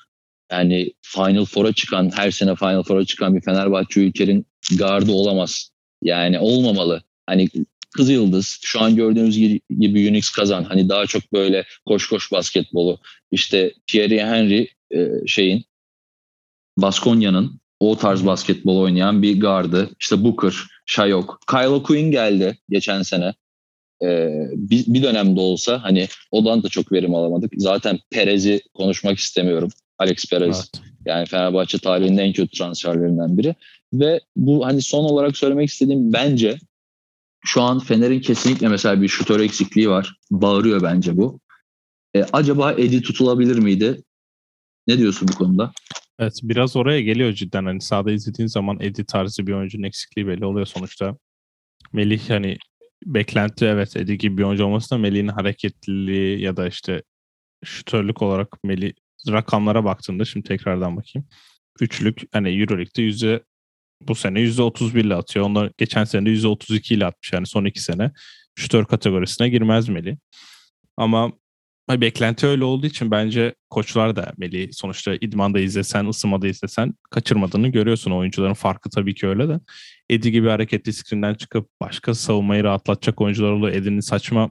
S2: yani Final Four'a çıkan, her sene Final Four'a çıkan bir Fenerbahçe ülkenin gardı olamaz. Yani olmamalı. Hani Kız Yıldız şu an gördüğünüz gibi Unix kazan. Hani daha çok böyle koş koş basketbolu. İşte Thierry Henry e, şeyin Baskonya'nın o tarz basketbol oynayan bir gardı. İşte Booker, Shayok. Kyle Quinn geldi geçen sene. Ee, bir, bir dönemde olsa hani odan da çok verim alamadık. Zaten Perez'i konuşmak istemiyorum. Alex Perez. Evet. Yani Fenerbahçe tarihinin en kötü transferlerinden biri. Ve bu hani son olarak söylemek istediğim bence şu an Fener'in kesinlikle mesela bir şutör eksikliği var. Bağırıyor bence bu. E, acaba Edi tutulabilir miydi? Ne diyorsun bu konuda?
S1: Evet biraz oraya geliyor cidden. Hani sahada izlediğin zaman Edi tarzı bir oyuncunun eksikliği belli oluyor sonuçta. Melih hani beklenti evet Edi gibi bir oyuncu olması da Melih'in hareketliliği ya da işte şutörlük olarak Melih rakamlara baktığımda şimdi tekrardan bakayım. Üçlük hani Euroleague'de yüzde bu sene yüzde 31 ile atıyor. Onlar geçen sene de yüzde 32 ile atmış yani son iki sene. Şutör kategorisine girmez Melih. Ama beklenti öyle olduğu için bence koçlar da Melih sonuçta idmanda izlesen, ısınmada izlesen kaçırmadığını görüyorsun. Oyuncuların farkı tabii ki öyle de. Edi gibi hareketli skrinden çıkıp başka savunmayı rahatlatacak oyuncular oluyor. Edi'nin saçma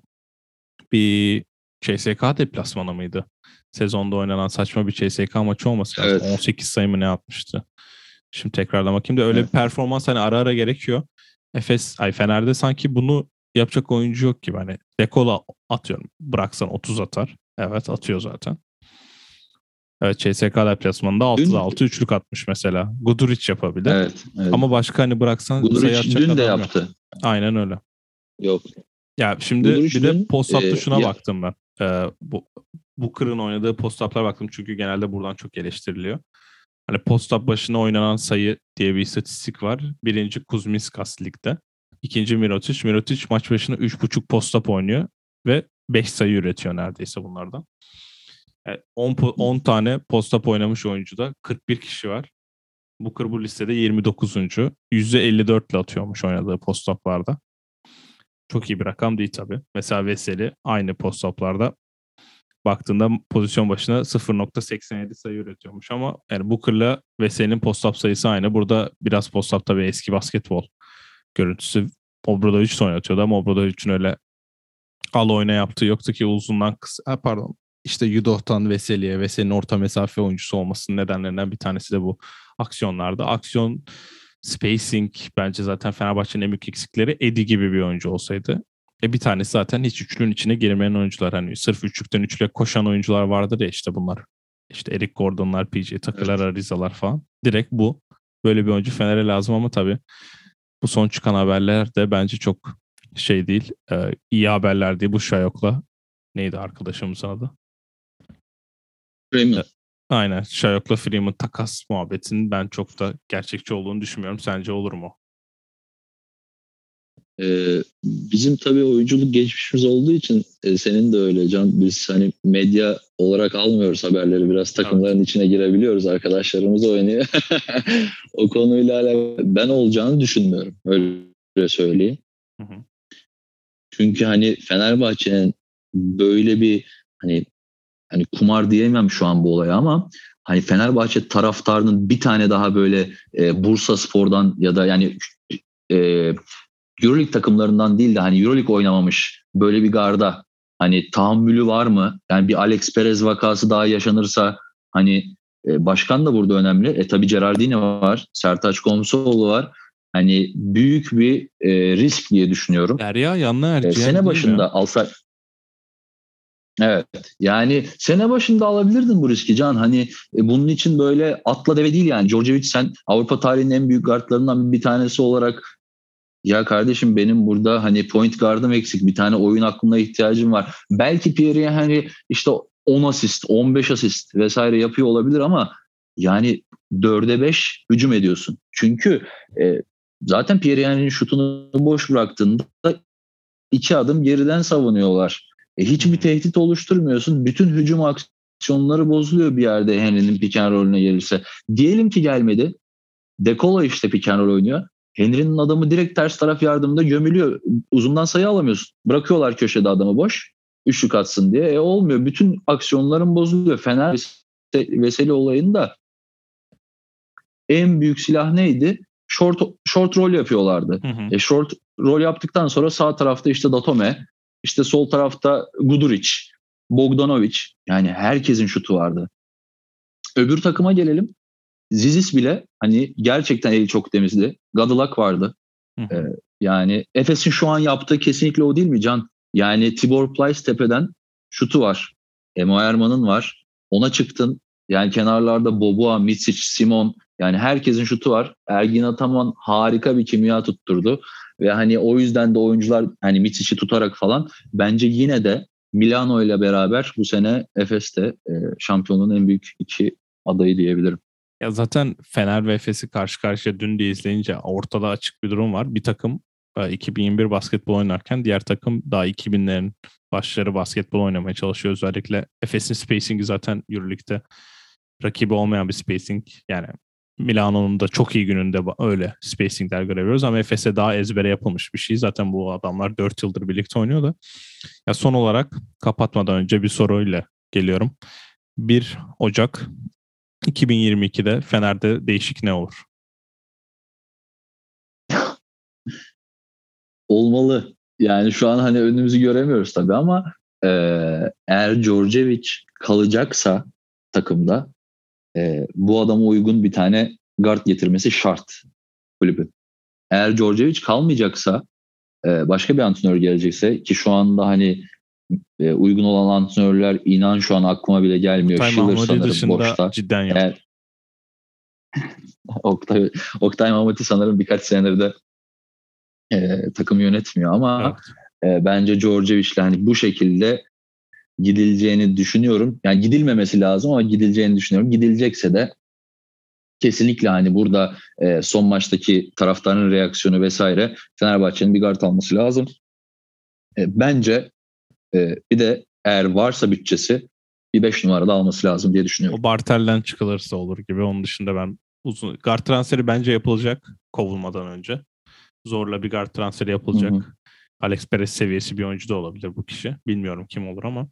S1: bir CSK deplasmanı mıydı? Sezonda oynanan saçma bir CSK maçı olması lazım. Evet. 18 sayı mı ne atmıştı? Şimdi tekrardan bakayım da öyle evet. bir performans hani ara ara gerekiyor. Efes, ay Fener'de sanki bunu yapacak oyuncu yok gibi. Hani Dekola atıyorum. Bıraksan 30 atar. Evet atıyor zaten. Evet CSK deplasmanında 6'da 6 üçlük atmış mesela. Guduric yapabilir. Evet, evet. Ama başka hani bıraksan
S2: Guduric dün de yaptı. Yok.
S1: Aynen öyle.
S2: Yok.
S1: Ya şimdi Guduric bir de post e, şuna ya. baktım ben. Ee, bu Booker'ın oynadığı post baktım çünkü genelde buradan çok eleştiriliyor. Hani post başına oynanan sayı diye bir istatistik var. Birinci Kuzminskas ligde. İkinci Mirotic. Mirotic maç başına 3.5 post oynuyor ve 5 sayı üretiyor neredeyse bunlardan. Yani 10, 10 tane post oynamış oyuncuda 41 kişi var. Booker bu listede 29. %54 ile atıyormuş oynadığı post Çok iyi bir rakam değil tabii. Mesela Veseli aynı post baktığında pozisyon başına 0.87 sayı üretiyormuş ama yani Booker'la Veseli'nin post sayısı aynı. Burada biraz post-up tabii eski basketbol görüntüsü Obradovic'i oynatıyordu ama Obradovic'in öyle al oyna yaptığı yoktu ki uzundan kısa ha, pardon işte Yudoh'tan Veseli'ye Veseli'nin orta mesafe oyuncusu olmasının nedenlerinden bir tanesi de bu aksiyonlarda. Aksiyon spacing bence zaten Fenerbahçe'nin en büyük eksikleri Edi gibi bir oyuncu olsaydı. E bir tanesi zaten hiç üçlünün içine girmeyen oyuncular. Hani sırf üçlükten üçlüye koşan oyuncular vardır ya işte bunlar. İşte Eric Gordon'lar, PJ Tucker'lar, evet. Ariza'lar falan. Direkt bu. Böyle bir oyuncu Fener'e lazım ama tabii bu son çıkan haberler de bence çok şey değil. E, iyi haberler değil. Bu Şayok'la neydi arkadaşımızın adı?
S2: Freeman. E,
S1: aynen. Şayok'la Freeman takas muhabbetinin ben çok da gerçekçi olduğunu düşünmüyorum. Sence olur mu?
S2: Ee, bizim tabii oyunculuk geçmişimiz olduğu için e, senin de öyle Can. Biz hani medya olarak almıyoruz haberleri. Biraz takımların evet. içine girebiliyoruz. Arkadaşlarımız oynuyor. o konuyla alakalı ben olacağını düşünmüyorum. Öyle söyleyeyim. Hı hı. Çünkü hani Fenerbahçe'nin böyle bir hani hani kumar diyemem şu an bu olaya ama hani Fenerbahçe taraftarının bir tane daha böyle e, Bursa Spor'dan ya da yani e, Euroleague takımlarından değil de hani Euroleague oynamamış böyle bir garda hani tahammülü var mı? Yani bir Alex Perez vakası daha yaşanırsa hani e, başkan da burada önemli. E tabi Gerardini var, Sertaç Komsoğlu var. Hani büyük bir e, risk diye düşünüyorum.
S1: Derya yanına
S2: erkeğe. E, sene başında alsa Evet yani sene başında alabilirdin bu riski Can. Hani e, bunun için böyle atla deve değil yani. Djordjevic sen Avrupa tarihinin en büyük guardlarından bir tanesi olarak ya kardeşim benim burada hani point guard'ım eksik bir tane oyun aklına ihtiyacım var. Belki Pierre hani işte 10 asist 15 asist vesaire yapıyor olabilir ama yani 4'e 5 hücum ediyorsun. Çünkü e, zaten Pierre Henry'nin şutunu boş bıraktığında iki adım geriden savunuyorlar. E, hiçbir tehdit oluşturmuyorsun. Bütün hücum aksiyonları bozuluyor bir yerde Henry'nin pick and roll'üne gelirse. Diyelim ki gelmedi. Dekolo işte pick and roll oynuyor. Henry'nin adamı direkt ters taraf yardımında gömülüyor. Uzundan sayı alamıyorsun. Bırakıyorlar köşede adamı boş. Üçlük atsın diye. E olmuyor. Bütün aksiyonların bozuluyor. Fener Veseli olayında en büyük silah neydi? Short, short roll yapıyorlardı. Hı hı. E short roll yaptıktan sonra sağ tarafta işte Datome, işte sol tarafta Guduric, Bogdanovic. Yani herkesin şutu vardı. Öbür takıma gelelim. Zizis bile hani gerçekten eli çok temizdi. Gadılak vardı. Ee, yani Efes'in şu an yaptığı kesinlikle o değil mi Can? Yani Tibor Plyce tepeden şutu var. Emo Erman'ın var. Ona çıktın. Yani kenarlarda Boboa, Mitsic, Simon yani herkesin şutu var. Ergin Ataman harika bir kimya tutturdu. Ve hani o yüzden de oyuncular hani Mitsic'i tutarak falan bence yine de Milano ile beraber bu sene Efes'te e, şampiyonluğun en büyük iki adayı diyebilirim.
S1: Ya zaten Fener ve Efes'i karşı karşıya dün de izleyince ortada açık bir durum var. Bir takım 2021 e, basketbol oynarken diğer takım daha 2000'lerin başları basketbol oynamaya çalışıyor. Özellikle Efes'in spacing'i zaten Euroleague'de rakibi olmayan bir spacing. Yani Milano'nun da çok iyi gününde öyle spacingler görebiliyoruz ama Efes'e daha ezbere yapılmış bir şey. Zaten bu adamlar 4 yıldır birlikte oynuyor da. Ya son olarak kapatmadan önce bir soruyla geliyorum. 1 Ocak 2022'de Fener'de değişik ne olur?
S2: Olmalı. Yani şu an hani önümüzü göremiyoruz tabii ama e, eğer Djordjevic kalacaksa takımda e, bu adama uygun bir tane guard getirmesi şart kulübün. Eğer Djordjevic kalmayacaksa e, başka bir antrenör gelecekse ki şu anda hani e, uygun olan antrenörler inan şu an aklıma bile gelmiyor.
S1: Oktay Schiller sanırım dışında boşta. cidden yok. Eğer,
S2: Oktay, Oktay Mahmuti sanırım birkaç senedir de e, takım yönetmiyor ama evet. e, bence Djordjevic'le hani bu şekilde gidileceğini düşünüyorum. Yani gidilmemesi lazım ama gidileceğini düşünüyorum. Gidilecekse de kesinlikle hani burada e, son maçtaki taraftarın reaksiyonu vesaire Fenerbahçe'nin bir gard alması lazım. E, bence e, bir de eğer varsa bütçesi bir 5 numarada alması lazım diye düşünüyorum.
S1: O Bartel'den çıkılırsa olur gibi. Onun dışında ben uzun guard transferi bence yapılacak kovulmadan önce. Zorla bir guard transferi yapılacak. Hı hı. Alex Perez seviyesi bir oyuncu da olabilir bu kişi. Bilmiyorum kim olur ama.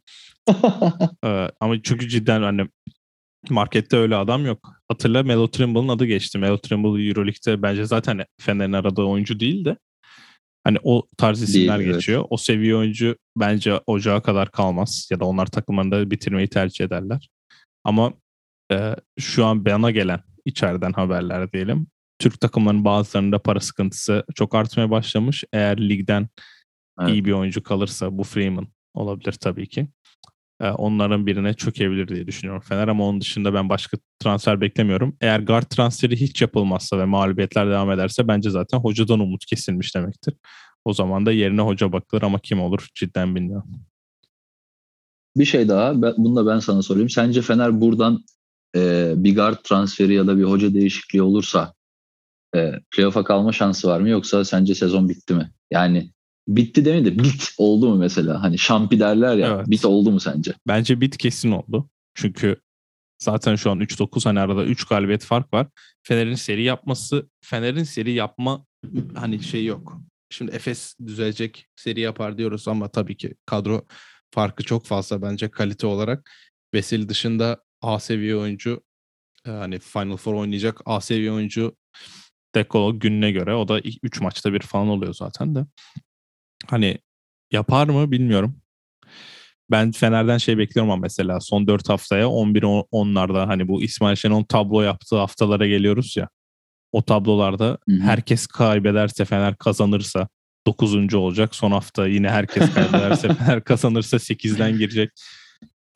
S1: ee, ama çünkü cidden hani markette öyle adam yok. Hatırla Melo Trimble'ın adı geçti. Melo Trimble Euroleague'de bence zaten Fener'in aradığı oyuncu değil de hani o tarz isimler değil, geçiyor. Evet. O seviye oyuncu bence ocağa kadar kalmaz ya da onlar takımlarında bitirmeyi tercih ederler. Ama e, şu an bana gelen içeriden haberler diyelim. Türk takımlarının bazılarında para sıkıntısı çok artmaya başlamış. Eğer ligden evet. iyi bir oyuncu kalırsa bu Freeman olabilir tabii ki. Ee, onların birine çökebilir diye düşünüyorum Fener ama onun dışında ben başka transfer beklemiyorum. Eğer guard transferi hiç yapılmazsa ve mağlubiyetler devam ederse bence zaten hocadan umut kesilmiş demektir. O zaman da yerine hoca bakılır ama kim olur cidden bilmiyorum.
S2: Bir şey daha, ben, bunu da ben sana sorayım. Sence Fener buradan e, bir guard transferi ya da bir hoca değişikliği olursa e, playoff'a kalma şansı var mı yoksa sence sezon bitti mi? Yani bitti demedi bit oldu mu mesela? Hani şampi derler ya evet. bit oldu mu sence?
S1: Bence bit kesin oldu. Çünkü zaten şu an 3-9 hani arada 3 galibiyet fark var. Fener'in seri yapması, Fener'in seri yapma hani şey yok. Şimdi Efes düzelecek seri yapar diyoruz ama tabii ki kadro farkı çok fazla bence kalite olarak. Veseli dışında A seviye oyuncu e, hani Final Four oynayacak A seviye oyuncu Dekolo gününe göre o da 3 maçta bir falan oluyor zaten de. Hani yapar mı bilmiyorum. Ben Fener'den şey bekliyorum ama mesela son 4 haftaya 11-10'larda hani bu İsmail Şenol tablo yaptığı haftalara geliyoruz ya. O tablolarda Hı-hı. herkes kaybederse Fener kazanırsa 9. olacak. Son hafta yine herkes kaybederse her kazanırsa 8'den girecek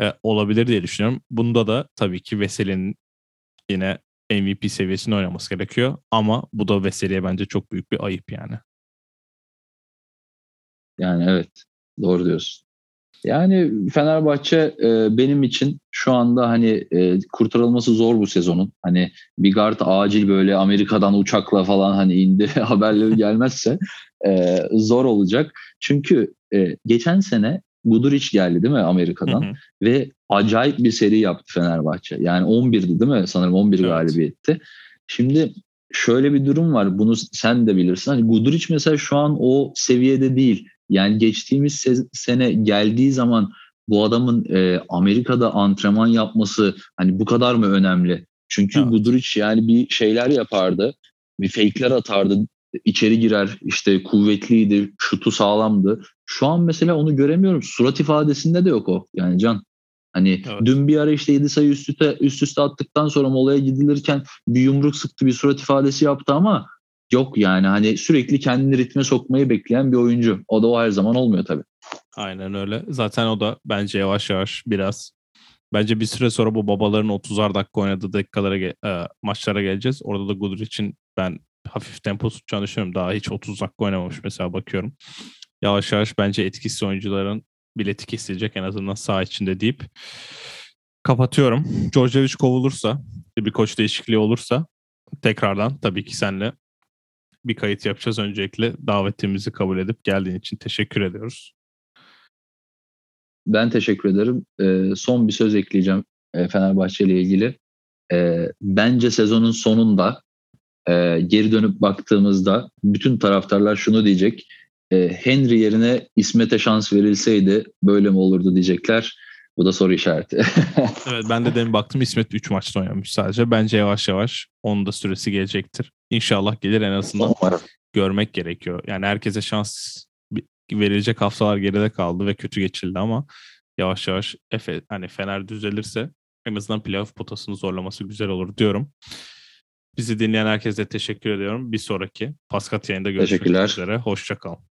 S1: e, olabilir diye düşünüyorum. Bunda da tabii ki Veseli'nin yine MVP seviyesinde oynaması gerekiyor. Ama bu da Veseli'ye bence çok büyük bir ayıp yani.
S2: Yani evet doğru diyorsun. Yani Fenerbahçe e, benim için şu anda hani e, kurtarılması zor bu sezonun. Hani bir guard acil böyle Amerika'dan uçakla falan hani indi haberleri gelmezse e, zor olacak. Çünkü e, geçen sene Guduric geldi değil mi Amerika'dan hı hı. ve acayip bir seri yaptı Fenerbahçe. Yani 11'di değil mi? Sanırım 11 evet. galibiyetti. Şimdi şöyle bir durum var. Bunu sen de bilirsin. Hani Guduric mesela şu an o seviyede değil. Yani geçtiğimiz sene geldiği zaman bu adamın e, Amerika'da antrenman yapması hani bu kadar mı önemli? Çünkü evet. Guduric yani bir şeyler yapardı. Bir fake'ler atardı. içeri girer işte kuvvetliydi, şutu sağlamdı. Şu an mesela onu göremiyorum. Surat ifadesinde de yok o. Yani Can Hani evet. dün bir ara işte 7 sayı üst üste, üst üste attıktan sonra molaya gidilirken bir yumruk sıktı bir surat ifadesi yaptı ama yok yani hani sürekli kendini ritme sokmayı bekleyen bir oyuncu. O da o her zaman olmuyor tabii.
S1: Aynen öyle. Zaten o da bence yavaş yavaş biraz Bence bir süre sonra bu babaların 30'ar dakika oynadığı dakikalara e, maçlara geleceğiz. Orada da Guduric'in ben hafif tempo tutacağını düşünüyorum. Daha hiç 30 dakika oynamamış mesela bakıyorum. Yavaş yavaş bence etkisiz oyuncuların bileti kesilecek en azından sağ içinde deyip kapatıyorum. Djordjevic kovulursa, bir koç değişikliği olursa tekrardan tabii ki senle bir kayıt yapacağız. Öncelikle davetimizi kabul edip geldiğin için teşekkür ediyoruz.
S2: Ben teşekkür ederim. Ee, son bir söz ekleyeceğim e, Fenerbahçe ile ilgili. E, bence sezonun sonunda e, geri dönüp baktığımızda bütün taraftarlar şunu diyecek. E, Henry yerine İsmet'e şans verilseydi böyle mi olurdu diyecekler. Bu da soru işareti.
S1: evet ben de demin baktım İsmet 3 maçta oynamış sadece. Bence yavaş yavaş onun da süresi gelecektir. İnşallah gelir en azından Umarım. görmek gerekiyor. Yani herkese şans verilecek haftalar geride kaldı ve kötü geçildi ama yavaş yavaş Efe hani Fener düzelirse en azından playoff potasını zorlaması güzel olur diyorum. Bizi dinleyen herkese teşekkür ediyorum. Bir sonraki Paskat yayında görüşmek üzere. Hoşçakalın.